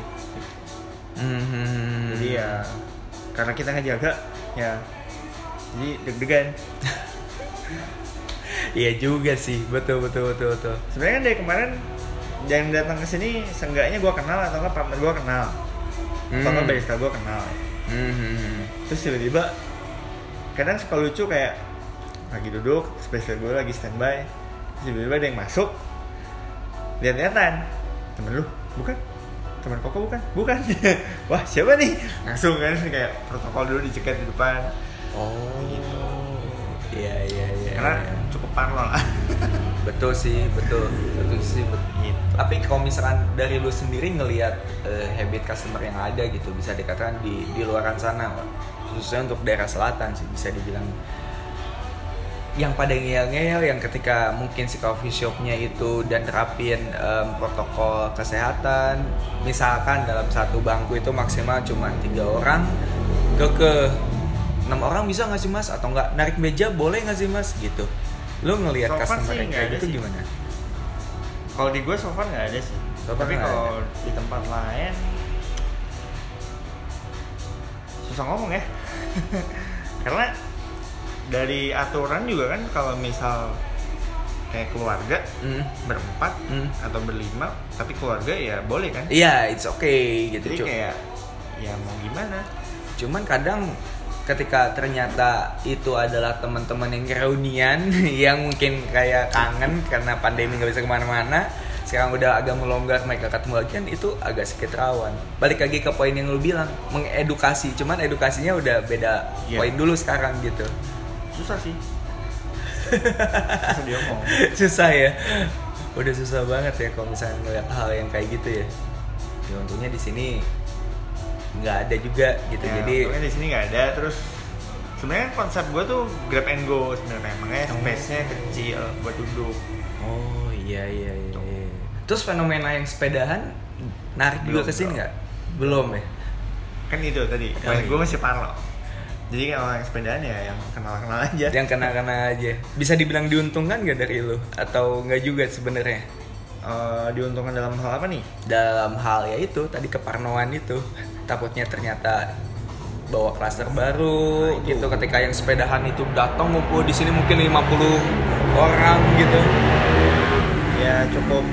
Hmm. jadi ya karena kita ngejaga ya jadi deg-degan Iya juga sih. Betul betul betul betul. sebenarnya kan dari kemarin yang datang ke sini seenggaknya gue kenal atau enggak partner gue kenal atau enggak Hmm. barista gue kenal Hmm. terus tiba-tiba kadang suka lucu kayak lagi duduk spesial gue lagi standby tiba-tiba ada yang masuk lihat-lihatan temen lu bukan teman koko bukan bukan wah siapa nih langsung kan kayak protokol dulu dicegat di depan Oh. Gitu. Iya iya iya. karena iya. cukup parno lah betul sih betul betul sih betul. gitu Tapi kalau misalkan dari lu sendiri ngelihat eh, habit customer yang ada gitu bisa dikatakan di di luaran sana, khususnya untuk daerah selatan sih bisa dibilang yang pada ngeyel-ngeyel yang ketika mungkin si coffee shopnya itu dan terapin em, protokol kesehatan. Misalkan dalam satu bangku itu maksimal cuma tiga orang ke ke enam orang bisa nggak sih mas? Atau nggak? Narik meja boleh nggak sih mas? Gitu. Lu ngelihat So customer yang kayak gitu sih. gimana? Kalau di gue so far nggak ada sih. So tapi kalau di tempat lain susah ngomong ya. Karena dari aturan juga kan kalau misal kayak keluarga Hmm. berempat Hmm. atau berlima tapi keluarga ya boleh kan Iya, it's okay gitu. jadi Cu. kayak ya mau gimana Cuman kadang ketika ternyata itu adalah teman-teman yang reunian yang mungkin kayak kangen karena pandemi nggak bisa ke mana-mana sekarang udah agak melonggar mereka ketemu lagi kan itu agak sedikit rawan balik lagi ke poin yang lu bilang mengedukasi cuman edukasinya udah beda Iya. poin dulu sekarang gitu susah sih. Susah diomong. Susah ya. Udah susah banget ya kalau misalnya ngeliat hal yang kayak gitu ya. Ya untungnya di sini nggak ada juga gitu. Ya, jadi di sini nggak ada. Terus sebenarnya konsep gue tuh grab and go sebenarnya. Makanya Oh. space-nya kecil buat duduk. Oh iya iya iya, iya. terus fenomena yang sepedahan narik juga Belum, ke sini nggak? Belum ya? Kan itu tadi. Oh, iya. gue masih parlo jadi kalau yang sepedaan ya yang kenal-kenal aja. Yang kena-kena aja. Bisa dibilang diuntungkan gak dari lu? Atau nggak juga sebenarnya? Eh, diuntungkan dalam hal apa nih? Dalam hal ya itu tadi keparnoan itu. Takutnya ternyata bawa klaster baru Nah, itu. gitu. Ketika yang sepedahan itu datang ngumpul di sini mungkin 50 orang gitu. Ya cukup.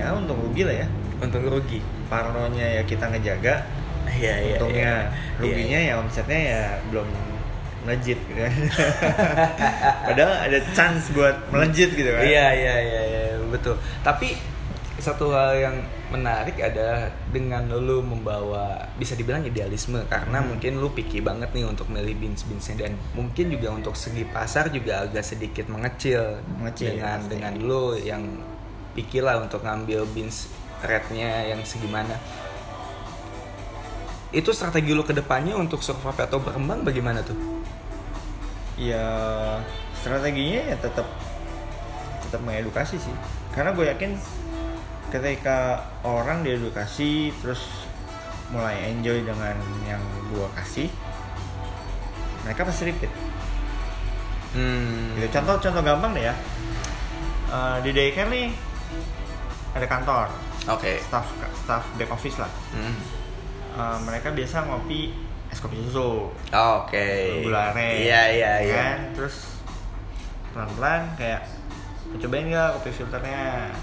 Ya untung rugi lah ya. Untung rugi. Parnonya ya kita ngejaga iya iya untungnya iya. ruginya ya omsetnya ya belum melejit gitu kan padahal ada chance buat melejit gitu kan Iya iya iya iya, betul. Tapi satu hal yang menarik adalah dengan lu membawa bisa dibilang idealisme karena Hmm. mungkin lu picky banget nih untuk milih beans beansnya dan mungkin juga untuk segi pasar juga agak sedikit mengecil, Mengecil, dengan pasti. dengan lu yang picky lah untuk ngambil beans rate-nya yang segimana. Itu strategi lu ke depannya untuk survive atau berkembang bagaimana tuh? ya strateginya ya tetap tetap mengedukasi sih karena gue yakin ketika orang diedukasi terus mulai enjoy dengan yang gue kasih mereka pasti repeat Hmm. gitu contoh contoh gampang deh ya Eh, di daycare nih ada kantor Oke. staff staff back office lah Hmm. Eh, mereka biasa ngopi es kopi susu Oke. gulare Iya iya iya. kan? terus pelan pelan kayak cobain nggak kopi filternya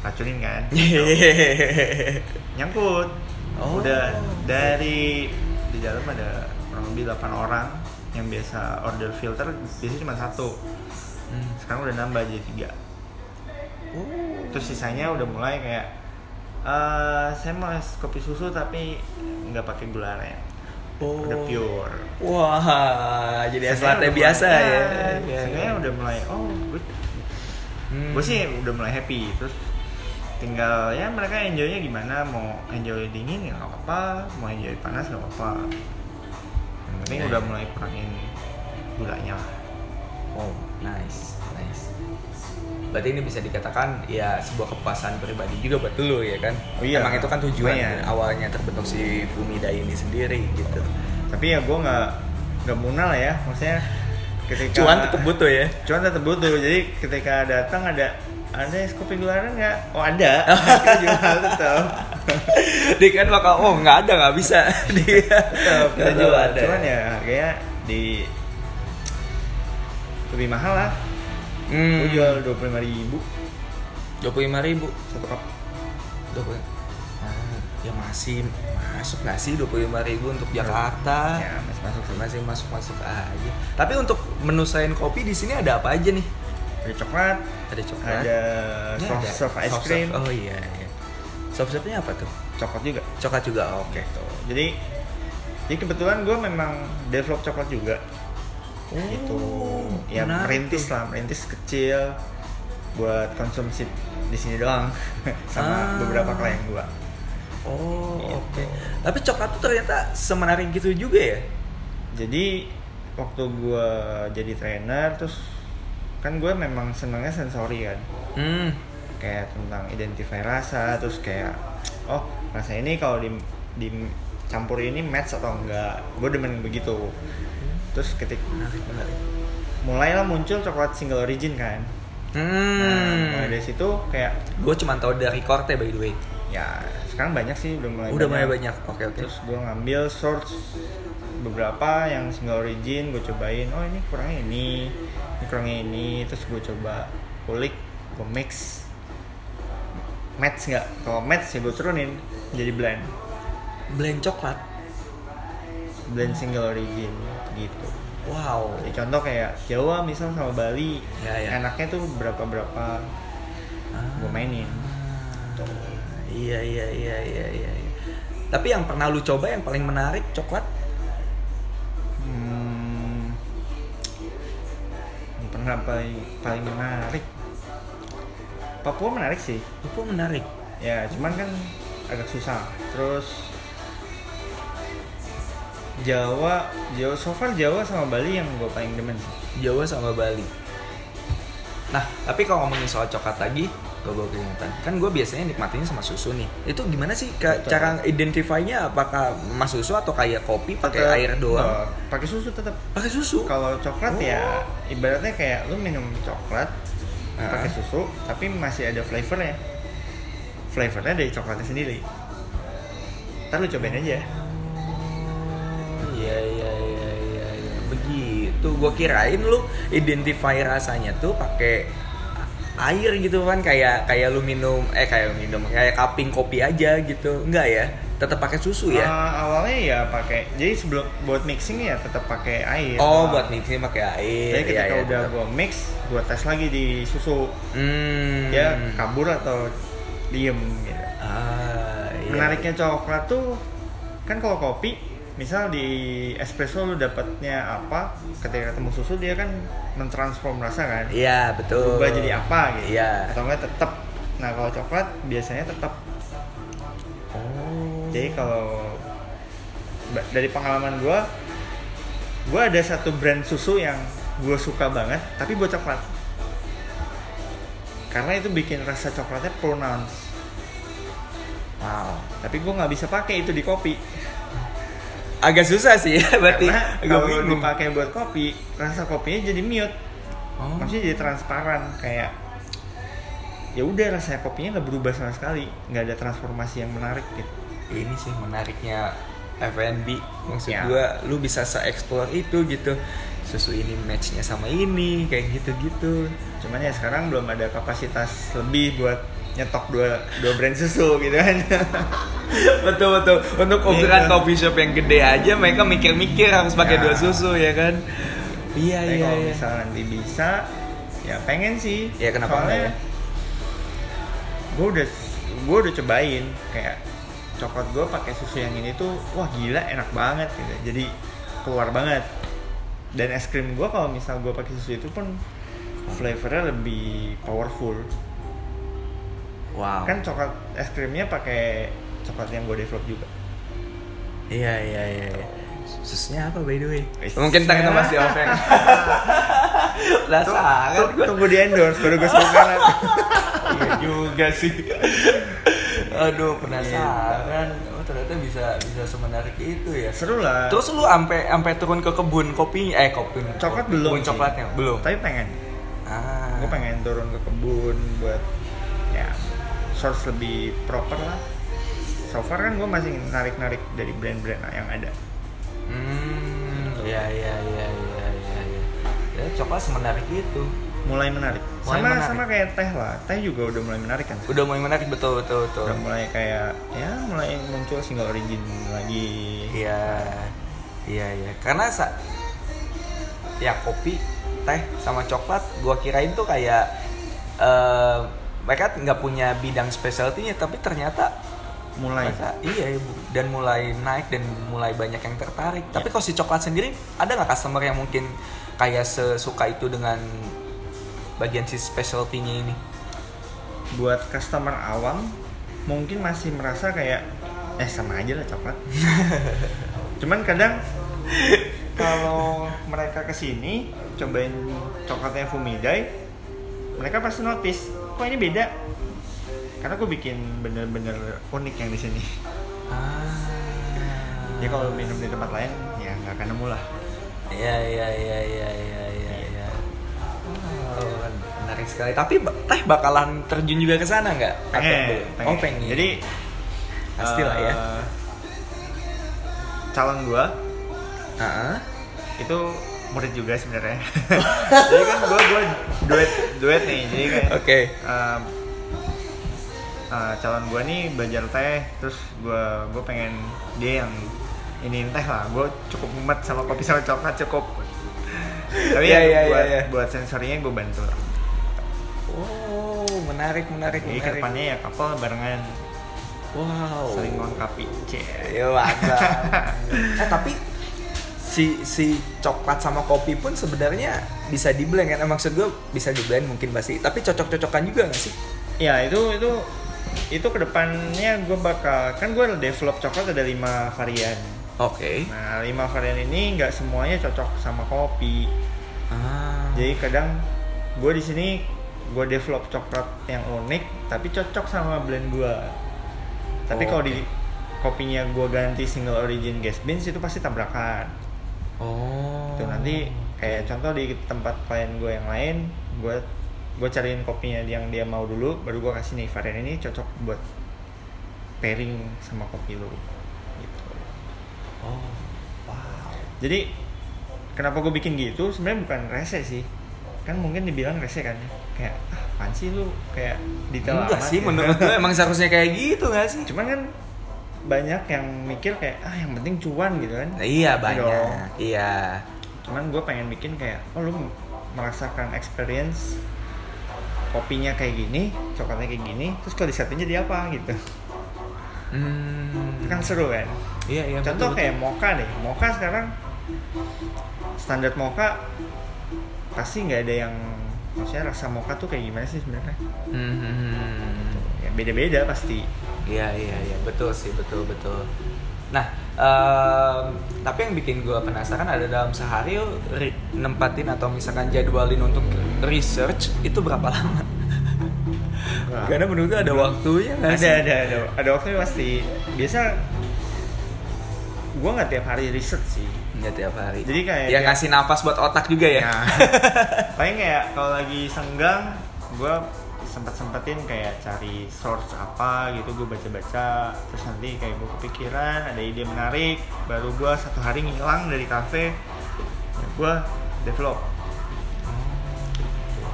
racunin kan nyangkut Oh. udah dari di dalam ada kurang lebih 8 orang yang biasa order filter biasanya cuma satu Hmm. sekarang udah nambah jadi tiga Oh. terus sisanya udah mulai kayak eh saya mau es kopi susu tapi nggak pakai gula aren Oh. udah pure Wah, jadi es latte biasa mulai, ya. ya, Iya, iya. udah mulai oh gue Hmm. gue sih udah mulai happy terus tinggal ya mereka enjoynya gimana mau enjoy dingin ya nggak apa-apa mau enjoy panas nggak apa-apa yang penting Ya, udah ya. mulai kurangin gulanya lah Oh, nice. Berarti ini bisa dikatakan ya sebuah kepuasan pribadi juga buat lu ya kan? Oh iya, Emang itu kan tujuan lumayan. awalnya terbentuk si Fumida ini sendiri gitu. tapi ya gue nggak nggak muna lah ya maksudnya ketika Cuan tetap butuh ya. cuan tetap butuh jadi ketika datang ada ada es kopi gula aren nggak oh ada kita jual tetap Dia kan bakal oh nggak ada nggak bisa dia. tetap kita jual ada. cuman ya harganya di lebih mahal lah Hmm. gue jual dua puluh lima ribu dua puluh lima ribu. satu cup Dua puluh. Ah, ya masih masuk nggak sih dua puluh lima ribu untuk Jakarta? ya masih masuk sih Masih masuk masuk aja. Tapi untuk menu selain kopi di sini ada apa aja nih? ada coklat Ada coklat. ada soft serve ice soft cream serve. Oh iya. iya. Soft serve-nya apa tuh? coklat juga Coklat juga. Oke. gitu jadi jadi kebetulan gue memang develop coklat juga itu ya Oh, menarik merintis tuh. lah merintis kecil buat konsumsi di sini doang sama Ah. beberapa klien gua Oh, Gitu. oke. Tapi coklat tuh ternyata semenarik gitu juga ya? jadi waktu gua jadi trainer terus kan gue memang senangnya sensori kan Hmm. kayak tentang identify rasa terus kayak oh rasa ini kalau di dicampur ini match atau enggak gue demen begitu terus ketika Menarik, menarik. mulailah muncul coklat single origin kan nah Hmm. mulai dari situ kayak Gue cuma tahu dari Korte by the way. ya sekarang banyak sih udah mulai Udah mulai banyak. Oke, oke. terus gue ngambil source beberapa yang single origin gue cobain oh ini kurangnya ini ini kurangnya ini terus gue coba kulik gue mix match nggak kalau match ya gue turunin jadi blend blend coklat. blend single origin gitu Wow. jadi contoh kayak Jawa misal sama Bali Ya, ya. enaknya tuh berapa berapa gue mainin Tuh. Iya, iya, iya, iya, iya. iya. Tapi yang pernah lu coba yang paling menarik coklat? Hmm, yang pernah paling paling menarik Papua menarik sih Itu menarik. ya cuman kan agak susah terus Jawa Jawa so far Jawa sama Bali yang gue paling demen sih Jawa sama Bali. Nah, tapi kalau ngomongin soal coklat lagi, gue gue keingetan. Kan gue biasanya nikmatinnya sama susu nih. Itu gimana sih Betul. cara identify-nya apakah mas susu atau kayak kopi pakai air doang? pakai susu tetap Pakai susu. kalau coklat Oh. ya ibaratnya kayak lu minum coklat Ah. pakai susu tapi masih ada flavornya flavornya dari coklatnya sendiri ntar lu cobain aja Iya iya iya iya iya. begitu. Gue kirain lu identify rasanya tuh pakai air gitu kan kayak kayak lu minum eh kayak minum kayak cupping kopi aja gitu. Enggak ya? Tetap pakai susu ya? Ah, awalnya ya pakai jadi sebelum buat mixing ya tetap pakai air oh, Ah. buat mixing pakai air. jadi ketika Iya, iya, udah gua mix gua tes lagi di susu Hmm. ya kabur atau diem gitu Ah, iya. menariknya coklat tuh kan kalau kopi misal di espresso lu dapatnya apa ketika ketemu susu dia kan mentransform rasa kan Iya, betul. berubah jadi apa gitu Iya. atau enggak tetap nah kalau coklat biasanya tetap Oh. jadi kalau dari pengalaman gua gua ada satu brand susu yang gua suka banget tapi buat coklat karena itu bikin rasa coklatnya pronounced Wow. tapi gua nggak bisa pakai itu di kopi Agak susah sih ya berarti. karena Agak kalau bingung. dipakai buat kopi rasa kopinya jadi mute Oh. maksudnya jadi transparan kayak ya udah rasa kopinya nggak berubah sama sekali nggak ada transformasi yang menarik gitu ini sih menariknya F&B maksud Ya. gua lu bisa se-explore itu gitu susu ini matchnya sama ini kayak gitu-gitu cuman ya sekarang belum ada kapasitas lebih buat nyetok dua dua brand susu gitu kan. Betul betul. Untuk ukuran Gitu. coffee shop yang gede aja mereka mikir-mikir harus pakai Ya. dua susu ya kan? Iya Tapi iya kalau iya. misal nanti bisa ya pengen sih. Ya, kenapa enggak ya? gue udah gue udah cobain kayak coklat gue pakai susu yang ini tuh wah gila enak banget gitu. Jadi keluar banget. Dan es krim gue kalau misal gue pakai susu itu pun flavornya lebih powerful wow. Kan coklat es krimnya pakai coklat yang gue develop juga. Iya iya iya iya. susunya apa by the way? Wis. mungkin ntar kita masih offering lah Tuh- sangat tunggu di endorse baru gue sebutkan iya juga sih. Aduh penasaran. Oh ternyata bisa bisa semenarik itu ya. Seru lah. Terus lu sampai sampai turun ke kebun kopi eh kopi Coklat kopi, belum kebun sih. coklatnya? Belum. Tapi pengen. Ah. Gue pengen turun ke kebun buat source lebih proper lah. So far kan gue masih narik narik dari brand-brand yang ada. Hmm iya iya iya iya iya iya. Ya coklat semenarik itu. Mulai menarik. Mulai sama menarik. sama kayak teh lah. Teh juga udah mulai menarik kan? Udah mulai menarik betul betul betul. Udah mulai kayak ya mulai muncul single origin lagi. Iya, iya, iya. Karena sa ya kopi, teh, sama coklat, gua kirain tuh kayak eh mereka nggak punya bidang specialty-nya, tapi ternyata mulai mereka iya Bu. dan mulai naik dan mulai banyak yang tertarik. Tapi kalau si coklat sendiri, ada nggak customer yang mungkin kayak sesuka itu dengan bagian si specialty-nya ini? buat customer awam mungkin masih merasa kayak eh sama aja lah coklat cuman kadang kalau mereka ke sini cobain coklatnya Fumidai mereka pasti notice kok ini beda karena gue bikin bener-bener unik yang di sini Ah. ya kalau minum di tempat lain ya nggak akan nemu lah Iya iya iya iya iya iya. iya. Oh, menarik sekali. Tapi teh bakalan terjun juga ke sana nggak? Pengen, pengen. Oh pengen. jadi pasti lah ya. eh, calon gue Heeh. itu murid juga sebenarnya jadi kan gue gue duet duet nih jadi kayak Oke. um, uh, calon gue nih belajar teh terus gue gue pengen dia yang ini teh lah gue cukup mumet sama kopi sama coklat cukup tapi Iya, ya, iya, buat iya, iya. buat sensorinya gue bantu Oh menarik menarik jadi menarik. ke depannya ya couple barengan Wow. saling melengkapi cie Ya mantap. eh tapi si si coklat sama kopi pun sebenarnya bisa di blend kan? Eh, Maksud gue bisa di blend mungkin pasti. Tapi cocok-cocokan juga nggak sih? ya itu itu itu ke depannya gue bakal kan gue develop coklat ada lima varian Oke. nah lima varian ini nggak semuanya cocok sama kopi Ah. jadi kadang gue di sini gue develop coklat yang unik tapi cocok sama blend gue tapi Oh, kalau oke. di kopinya gue ganti single origin gas beans itu pasti tabrakan Oh. Tuh nanti kayak contoh di tempat klien gue yang lain gue gue cariin kopinya yang dia mau dulu baru gue kasih nih varian ini cocok buat pairing sama kopi lu gitu Oh. Wow. jadi kenapa gue bikin gitu sebenarnya bukan rese sih kan mungkin dibilang rese kan kayak ah apaan sih lu kayak detail Enggak amat sih, gitu. menurut gue emang seharusnya kayak gitu nggak sih? cuman kan banyak yang mikir kayak ah yang penting cuan gitu kan iya Gitu banyak. dong. Iya. cuman gue pengen bikin kayak oh lu merasakan experience kopinya kayak gini coklatnya kayak gini terus kalau disetting jadi apa gitu Hmm. kan seru kan Iya iya. contoh betul, kayak mocha deh mocha sekarang standar mocha pasti nggak ada yang maksudnya rasa mocha tuh kayak gimana sih sebenarnya. Hmm, hmm, hmm. ya beda-beda pasti Iya iya iya betul sih betul betul. Nah em, tapi yang bikin gue penasaran ada dalam sehari nempatin atau misalkan jadwalin untuk research itu berapa lama? Wah. Karena menurut gue ada waktunya nggak ada sih? ada ada ada waktunya pasti biasa gua nggak tiap hari riset sih Nggak tiap hari. Jadi kayak ya tiap- ngasih nafas buat otak juga ya. Nah, paling kayak kalau lagi senggang, gue sempet sempetin kayak cari source apa gitu, gue baca-baca, terus nanti kayak gue kepikiran, ada ide menarik, baru gue satu hari ngilang dari kafe, ya gue develop.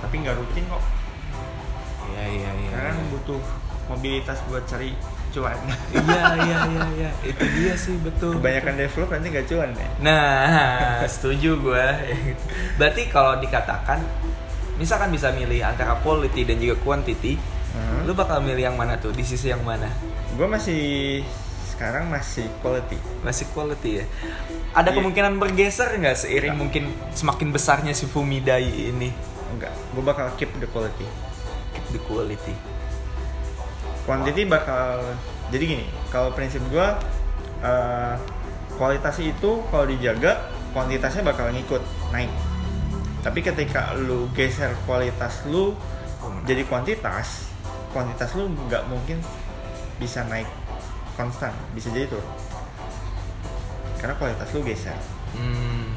Tapi nggak rutin kok. Iya iya iya. karena iya. butuh mobilitas buat cari cuan Iya iya iya iya. Itu dia sih betul. kebanyakan develop nanti gak cuan ya Nah, setuju gue. Berarti kalau dikatakan, misalkan bisa milih antara quality dan juga quantity, Hmm. lu bakal milih yang mana tuh? Di sisi yang mana? gue masih sekarang masih quality Masih quality ya. Ada Iya. kemungkinan bergeser nggak seiring Nggak. mungkin semakin besarnya si Fumidai ini? enggak gue bakal keep the quality Keep the quality. quantity bakal jadi gini kalau prinsip gue eh, kualitas itu kalau dijaga kuantitasnya bakal ngikut naik tapi ketika lu geser kualitas lu jadi kuantitas kuantitas lu nggak mungkin bisa naik konstan bisa jadi turun karena kualitas lu geser Hmm.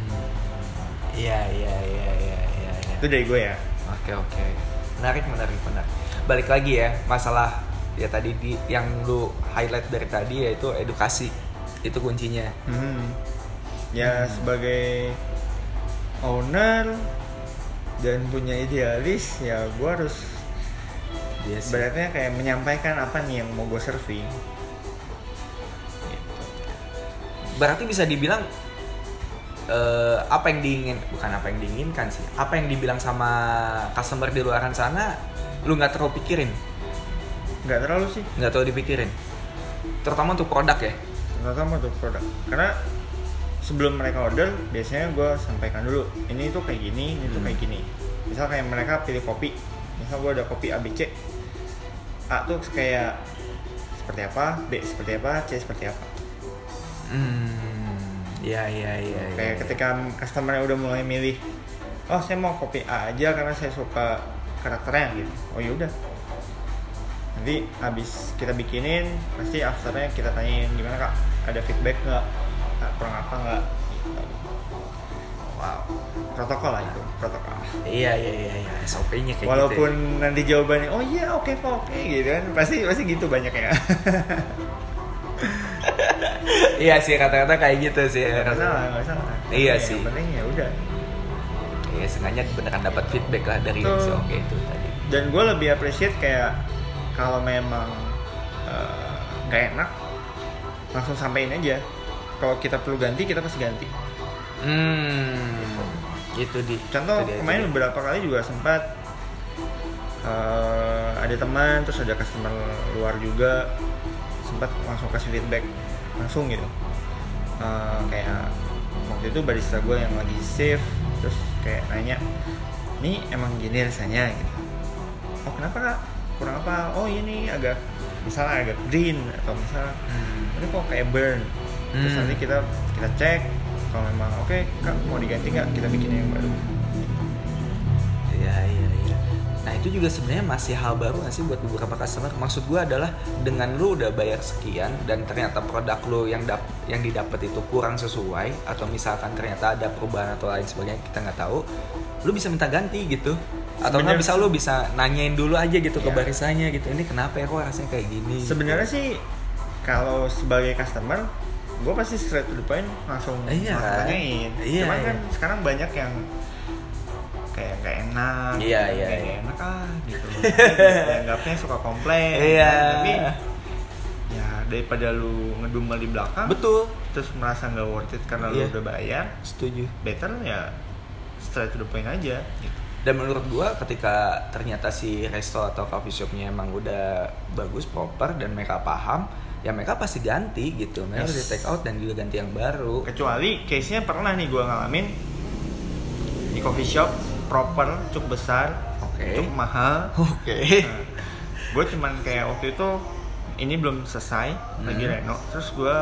Iya iya iya iya iya. iya. itu dari gue ya Oke oke. Menarik menarik menarik. Balik lagi ya masalah ya tadi di yang lu highlight dari tadi yaitu edukasi itu kuncinya. Hmm. ya sebagai owner dan punya idealis ya gue harus Iya sih. Beratnya kayak menyampaikan apa nih yang mau gue serving. Gitu. Berarti bisa dibilang eh, apa yang diingin bukan apa yang diinginkan sih. Apa yang dibilang sama customer di luaran sana lu nggak terlalu pikirin, Nggak terlalu sih, nggak terlalu dipikirin. Terutama untuk produk ya. terutama untuk produk. Karena sebelum mereka order, biasanya gue sampaikan dulu, ini tuh kayak gini, ini tuh kayak gini. Misal kayak mereka pilih kopi, misal gue ada kopi ABC, A tuh kayak seperti apa, B seperti apa, C seperti apa. Hmm. Ya ya ya. kayak ya, ketika customer udah mulai milih oh saya mau kopi A aja karena saya suka karakternya gitu oh yaudah nanti habis kita bikinin pasti afternya kita tanyain gimana kak ada feedback nggak kurang apa nggak wow protokol lah itu protokol Iya iya iya iya. SOP-nya kayak walaupun gitu. ya. nanti jawabannya oh iya oke kok oke gitu kan pasti pasti gitu banyak ya Iya sih kata-kata kayak gitu sih. nggak salah nggak salah Iya Yang sih. penting ya udah Iya, sengaja beneran dapat feedback lah dari Betul. si oke itu tadi. dan gue lebih appreciate kayak kalau memang eh, nggak enak langsung sampein aja kalau kita perlu ganti kita pasti ganti. Hmm, itu di. contoh itu dia, kemarin itu beberapa kali juga sempat eh, ada teman terus ada customer luar juga sempat langsung kasih feedback langsung gitu. Eh, kayak waktu itu barista gue yang lagi save terus kayak nanya ini emang gini rasanya? Gitu. Oh kenapa kak? Kurang apa? Oh ini agak misalnya agak green atau misalnya Hmm. ini kok kayak burn terus Hmm. nanti kita kita cek kalau memang oke kak mau diganti nggak kita bikin yang baru Iya iya iya. Nah itu juga sebenarnya masih hal baru nggak sih buat beberapa customer. Maksud gue adalah dengan lu udah bayar sekian dan ternyata produk lu yang dap yang didapat itu kurang sesuai atau misalkan ternyata ada perubahan atau lain sebagainya kita nggak tahu, lu bisa minta ganti gitu. Atau nggak bisa lu bisa nanyain dulu aja gitu ke Iya. barisannya gitu. Ini kenapa ya kok rasanya kayak gini? sebenarnya sih kalau sebagai customer gue pasti straight to the point langsung Iya. tanyain Iya, cuman iya. kan sekarang banyak yang kayak nggak enak Iya, kayak iya, nggak iya. enak ah gitu dianggapnya suka komplain Iya. kan. tapi ya daripada lu ngedumel di belakang Betul. terus merasa nggak worth it karena Iya. lu udah bayar Setuju. better ya straight to the point aja gitu. Dan menurut gua ketika ternyata si resto atau coffee shopnya emang udah bagus, proper dan mereka paham, ya mereka pasti ganti gitu. Mereka Yes. udah take out dan juga ganti yang baru. kecuali case nya pernah nih gue ngalamin di coffee shop proper cukup besar Oke. cukup mahal Oke. gue cuman kayak waktu itu ini belum selesai lagi Hmm. reno terus gue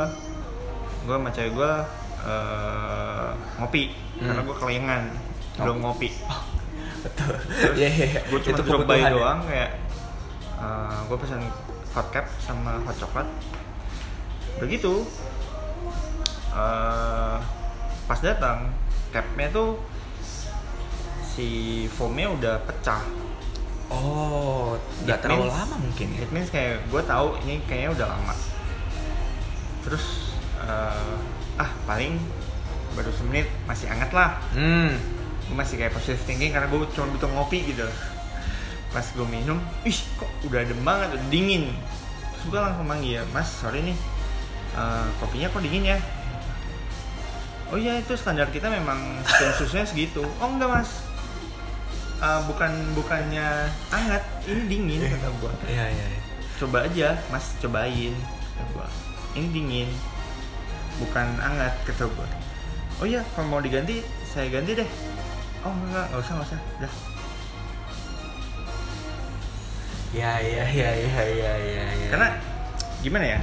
gue sama cewek gue eh, ngopi Hmm. karena gue kelingan belum ngopi Betul. terus iya, iya. gue cuma Itu kebutuhan ya. doang kayak gue pesan hot cap sama hot coklat. Begitu. Eh, pas datang capnya tuh si foamnya udah pecah. Oh, nggak terlalu means- lama mungkin ya. it means kayak gue tahu ini kayaknya udah lama. Terus eh, ah paling baru semenit masih hangat lah. Hmm. gue masih kayak positive thinking karena gue cuma butuh ngopi gitu pas gue minum ih kok udah adem banget udah dingin. Terus gue langsung manggil mas sorry nih eh, kopinya kok dingin ya? Oh iya itu standar kita memang sistem susunya segitu. Oh enggak mas. Eh, bukan bukannya hangat ini dingin kata gue Iya iya. iya. coba aja mas cobain kata gua. Ini dingin bukan hangat kata gua. Oh iya kalau mau diganti saya ganti deh. Oh enggak enggak usah enggak usah. Udah Iya iya iya iya iya iya. iya. karena gimana ya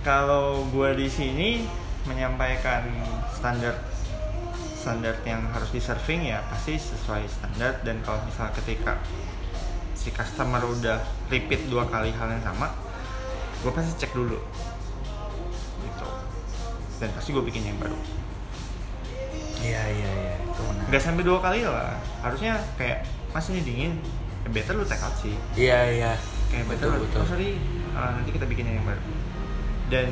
kalau gua di sini menyampaikan standar standar yang harus di serving ya pasti sesuai standar dan kalau misalnya ketika si customer udah repeat dua kali hal yang sama gue pasti cek dulu gitu dan pasti gue bikin yang baru Iya iya iya. Itu menarik. nggak sampai dua kali lah harusnya kayak mas ini dingin ya better lu take out sih Iya iya. kayak Betul, betul betul. oh sorry uh, nanti kita bikin yang baru dan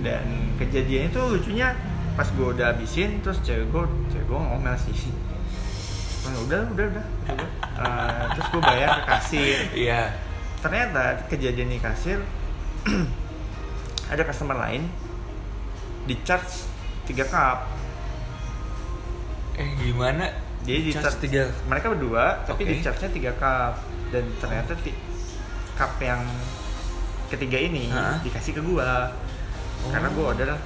dan kejadian itu lucunya pas gue udah habisin terus cewek gue cewek gue ngomel sih Oh, udah udah udah, udah. Uh, terus gue bayar ke kasir Iya. ternyata kejadian di kasir ada customer lain di charge 3 cup Eh gimana? Jadi di Charge tiga. mereka berdua tapi Oke. di charge nya 3 cup dan ternyata ti- cup yang ketiga ini Hah? dikasih ke gua Oh. karena gua order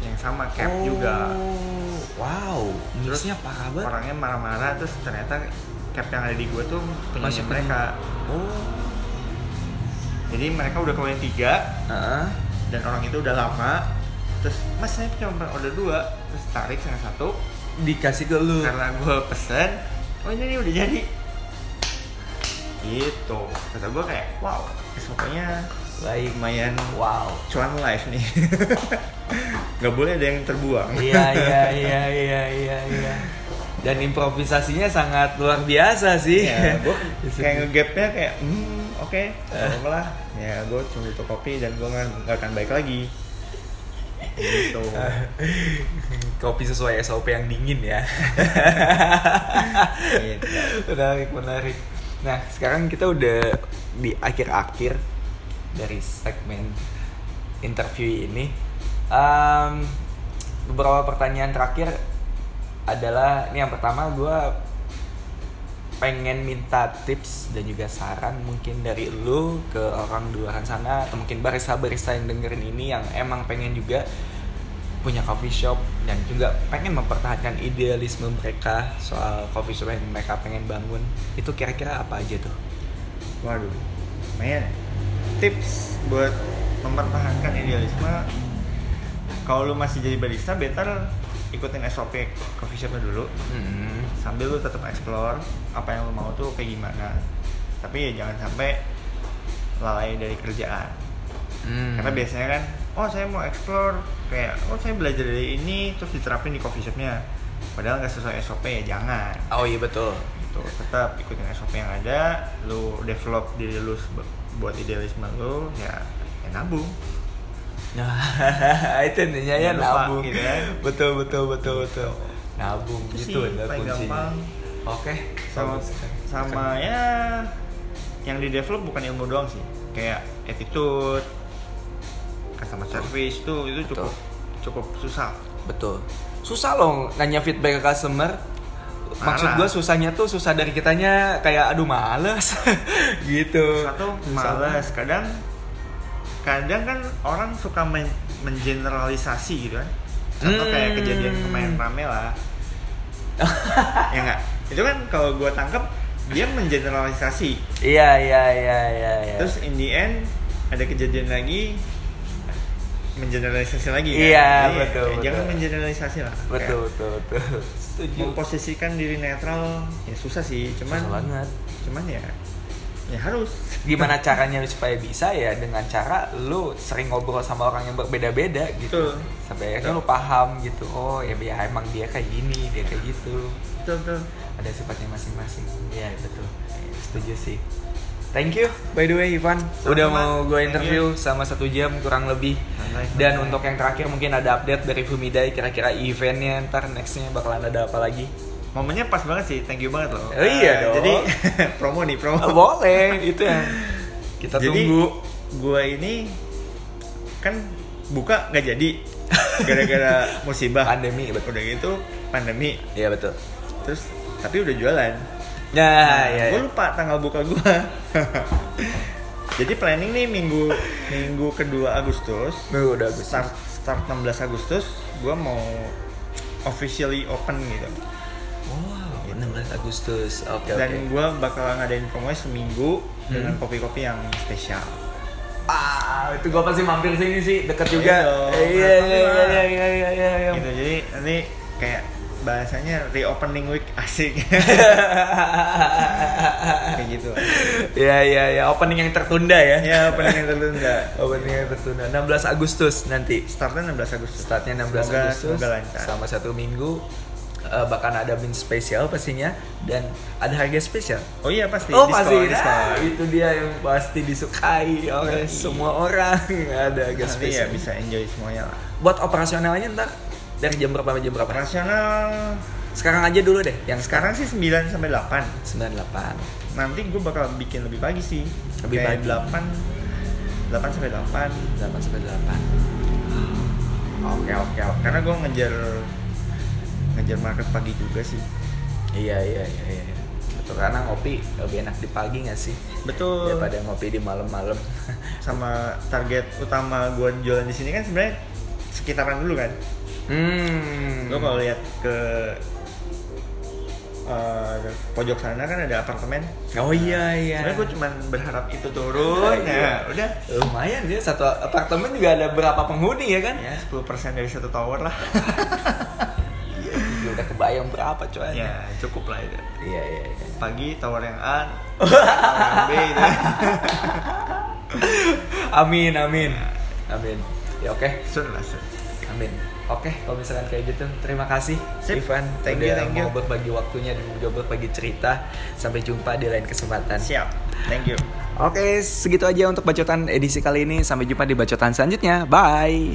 yang sama cap Oh, juga Wow. Terus Terusnya parah banget. orangnya marah-marah terus ternyata cap yang ada di gua tuh punya Masih mereka Oh. jadi mereka udah kawin tiga Heeh. dan orang itu udah lama terus mas saya cuma order dua terus tarik yang satu Dikasih ke lu. karena gue pesen oh ini nih udah jadi gitu kata gue kayak wow Baik. lumayan Wow. cuan live nih nggak boleh ada yang terbuang Iya iya iya iya iya iya. Dan improvisasinya sangat luar biasa sih. ya gue kayak ngegapnya kayak hmm oke okay, lah ya gue cuma butuh kopi dan gue nggak akan baik lagi gitu Kopi sesuai SOP yang dingin ya. Gitu. menarik menarik. Nah sekarang kita udah di akhir-akhir dari segmen interview ini. Em, beberapa pertanyaan terakhir adalah ini yang pertama gue pengen minta tips dan juga saran mungkin dari lu ke orang di luar sana atau mungkin barista-barista yang dengerin ini yang emang pengen juga punya coffee shop dan juga pengen mempertahankan idealisme mereka soal coffee shop yang mereka pengen bangun itu kira-kira apa aja tuh? Waduh, lumayan. ya. Tips buat mempertahankan idealisme, kalau lu masih jadi barista, better ikutin SOP coffee shopnya dulu, Hmm. sambil lu tetap explore apa yang lu mau tuh kayak gimana. Tapi ya jangan sampai lalai dari kerjaan. Hmm. Karena biasanya kan, oh saya mau explore, kayak oh saya belajar dari ini, terus diterapin di coffee shopnya. Padahal nggak sesuai SOP ya jangan Oh iya betul. gitu tetap ikutin SOP yang ada lu develop diri lu buat idealisme lu ya, ya nabung Nah, itu intinya ya nabung. gitu kan. Betul betul betul betul. Nabung Itu gitu sih ada paling kuncinya. gampang. Oke. sama bagus. sama ya yang di develop bukan ilmu doang sih kayak attitude customer service itu itu cukup cukup susah Betul. Susah loh nanya feedback ke customer. Maksud gue susahnya tuh susah dari kitanya kayak aduh males gitu. satu males kadang kadang kan orang suka men- mengeneralisasi gitu kan contoh kayak Hmm. kejadian kemarin rame lah ya enggak itu kan kalau gue tangkap dia mengeneralisasi Iya iya iya iya. iya. terus in the end ada kejadian lagi mengeneralisasi lagi kan? Iya, Jadi, betul, ya jangan betul. mengeneralisasi lah betul betul betul. Kayak Setuju. memposisikan diri netral ya susah sih cuman Susah banget. cuman ya ya harus Gimana caranya supaya bisa ya dengan cara lu sering ngobrol sama orang yang berbeda-beda gitu. Betul. Sampai akhirnya lu paham gitu. Oh ya ya emang dia kayak gini, dia kayak gitu. betul betul ada sifatnya masing-masing. Iya betul. Setuju sih. Thank you by the way Ivan Sama-sama. udah mau gue interview sama satu jam kurang lebih. Santai, Dan santai. untuk yang terakhir mungkin ada update dari Fumidai kira-kira eventnya ntar nextnya bakalan ada apa lagi? momennya pas banget sih thank you banget loh Oh iya Eh, dong. jadi promo nih promo Oh, boleh itu yang kita jadi tunggu gua ini kan buka nggak jadi gara-gara musibah pandemi betul udah gitu pandemi iya betul terus tapi udah jualan nah, ya, gue lupa tanggal buka gua. Jadi planning nih minggu minggu kedua Agustus. Minggu udah Agustus. start start 16 Agustus gua mau officially open gitu. Wow 16 Agustus. Oke dan oke. gua bakal ngadain promo seminggu dengan Hmm. kopi-kopi yang spesial. Ah itu gua pasti mampir sini sih dekat juga. Iya iya iya iya iya iya iya iya, iya. gitu jadi nanti kayak bahasanya reopening week asik kayak gitu Iya iya iya opening yang tertunda ya. ya opening yang tertunda Opening yang tertunda 16 Agustus nanti. startnya 16 Agustus Startnya 16 Semoga- Agustus. semoga lancar. Selama satu minggu eh, bahkan ada min spesial pastinya dan ada harga spesial. oh iya pasti oh diskon, pasti nah, itu dia yang pasti disukai oleh Iya. semua orang ada harga nanti ya spesial. bisa enjoy semuanya lah Buat operasionalnya ntar dari jam berapa sampai jam berapa? operasional Sekarang aja dulu deh yang sekarang sih 9 sampai 8 98. nanti gue bakal bikin lebih pagi sih Lebih Kayak pagi. 8 8 sampai 8 8 sampai 8. Oke oke oke. karena gue ngejar ngejar market pagi juga sih Iya iya iya iya. Betul karena ngopi lebih enak di pagi nggak sih betul daripada ngopi di malam-malam. sama target utama gue jualan di sini kan sebenarnya sekitaran dulu kan hmm. lo kalau lihat ke eh, pojok sana kan ada apartemen Oh iya iya. sebenarnya gue cuman berharap itu turun Iya. ya udah Lumayan ya satu apartemen juga ada berapa penghuni ya kan? ya 10% dari satu tower lah Iya udah kebayang berapa coy. ya cukup lah itu Iya iya. iya. pagi tower yang A tower yang B Amin amin. Amin. Ya oke. sun lah sun Amin. Oke, kalau misalkan kayak gitu, terima kasih Sip. Ivan Thank udah you, thank you. mau berbagi waktunya dan juga berbagi cerita. Sampai jumpa di lain kesempatan. siap thank you Oke, segitu aja untuk bacotan edisi kali ini. Sampai jumpa di bacotan selanjutnya. Bye.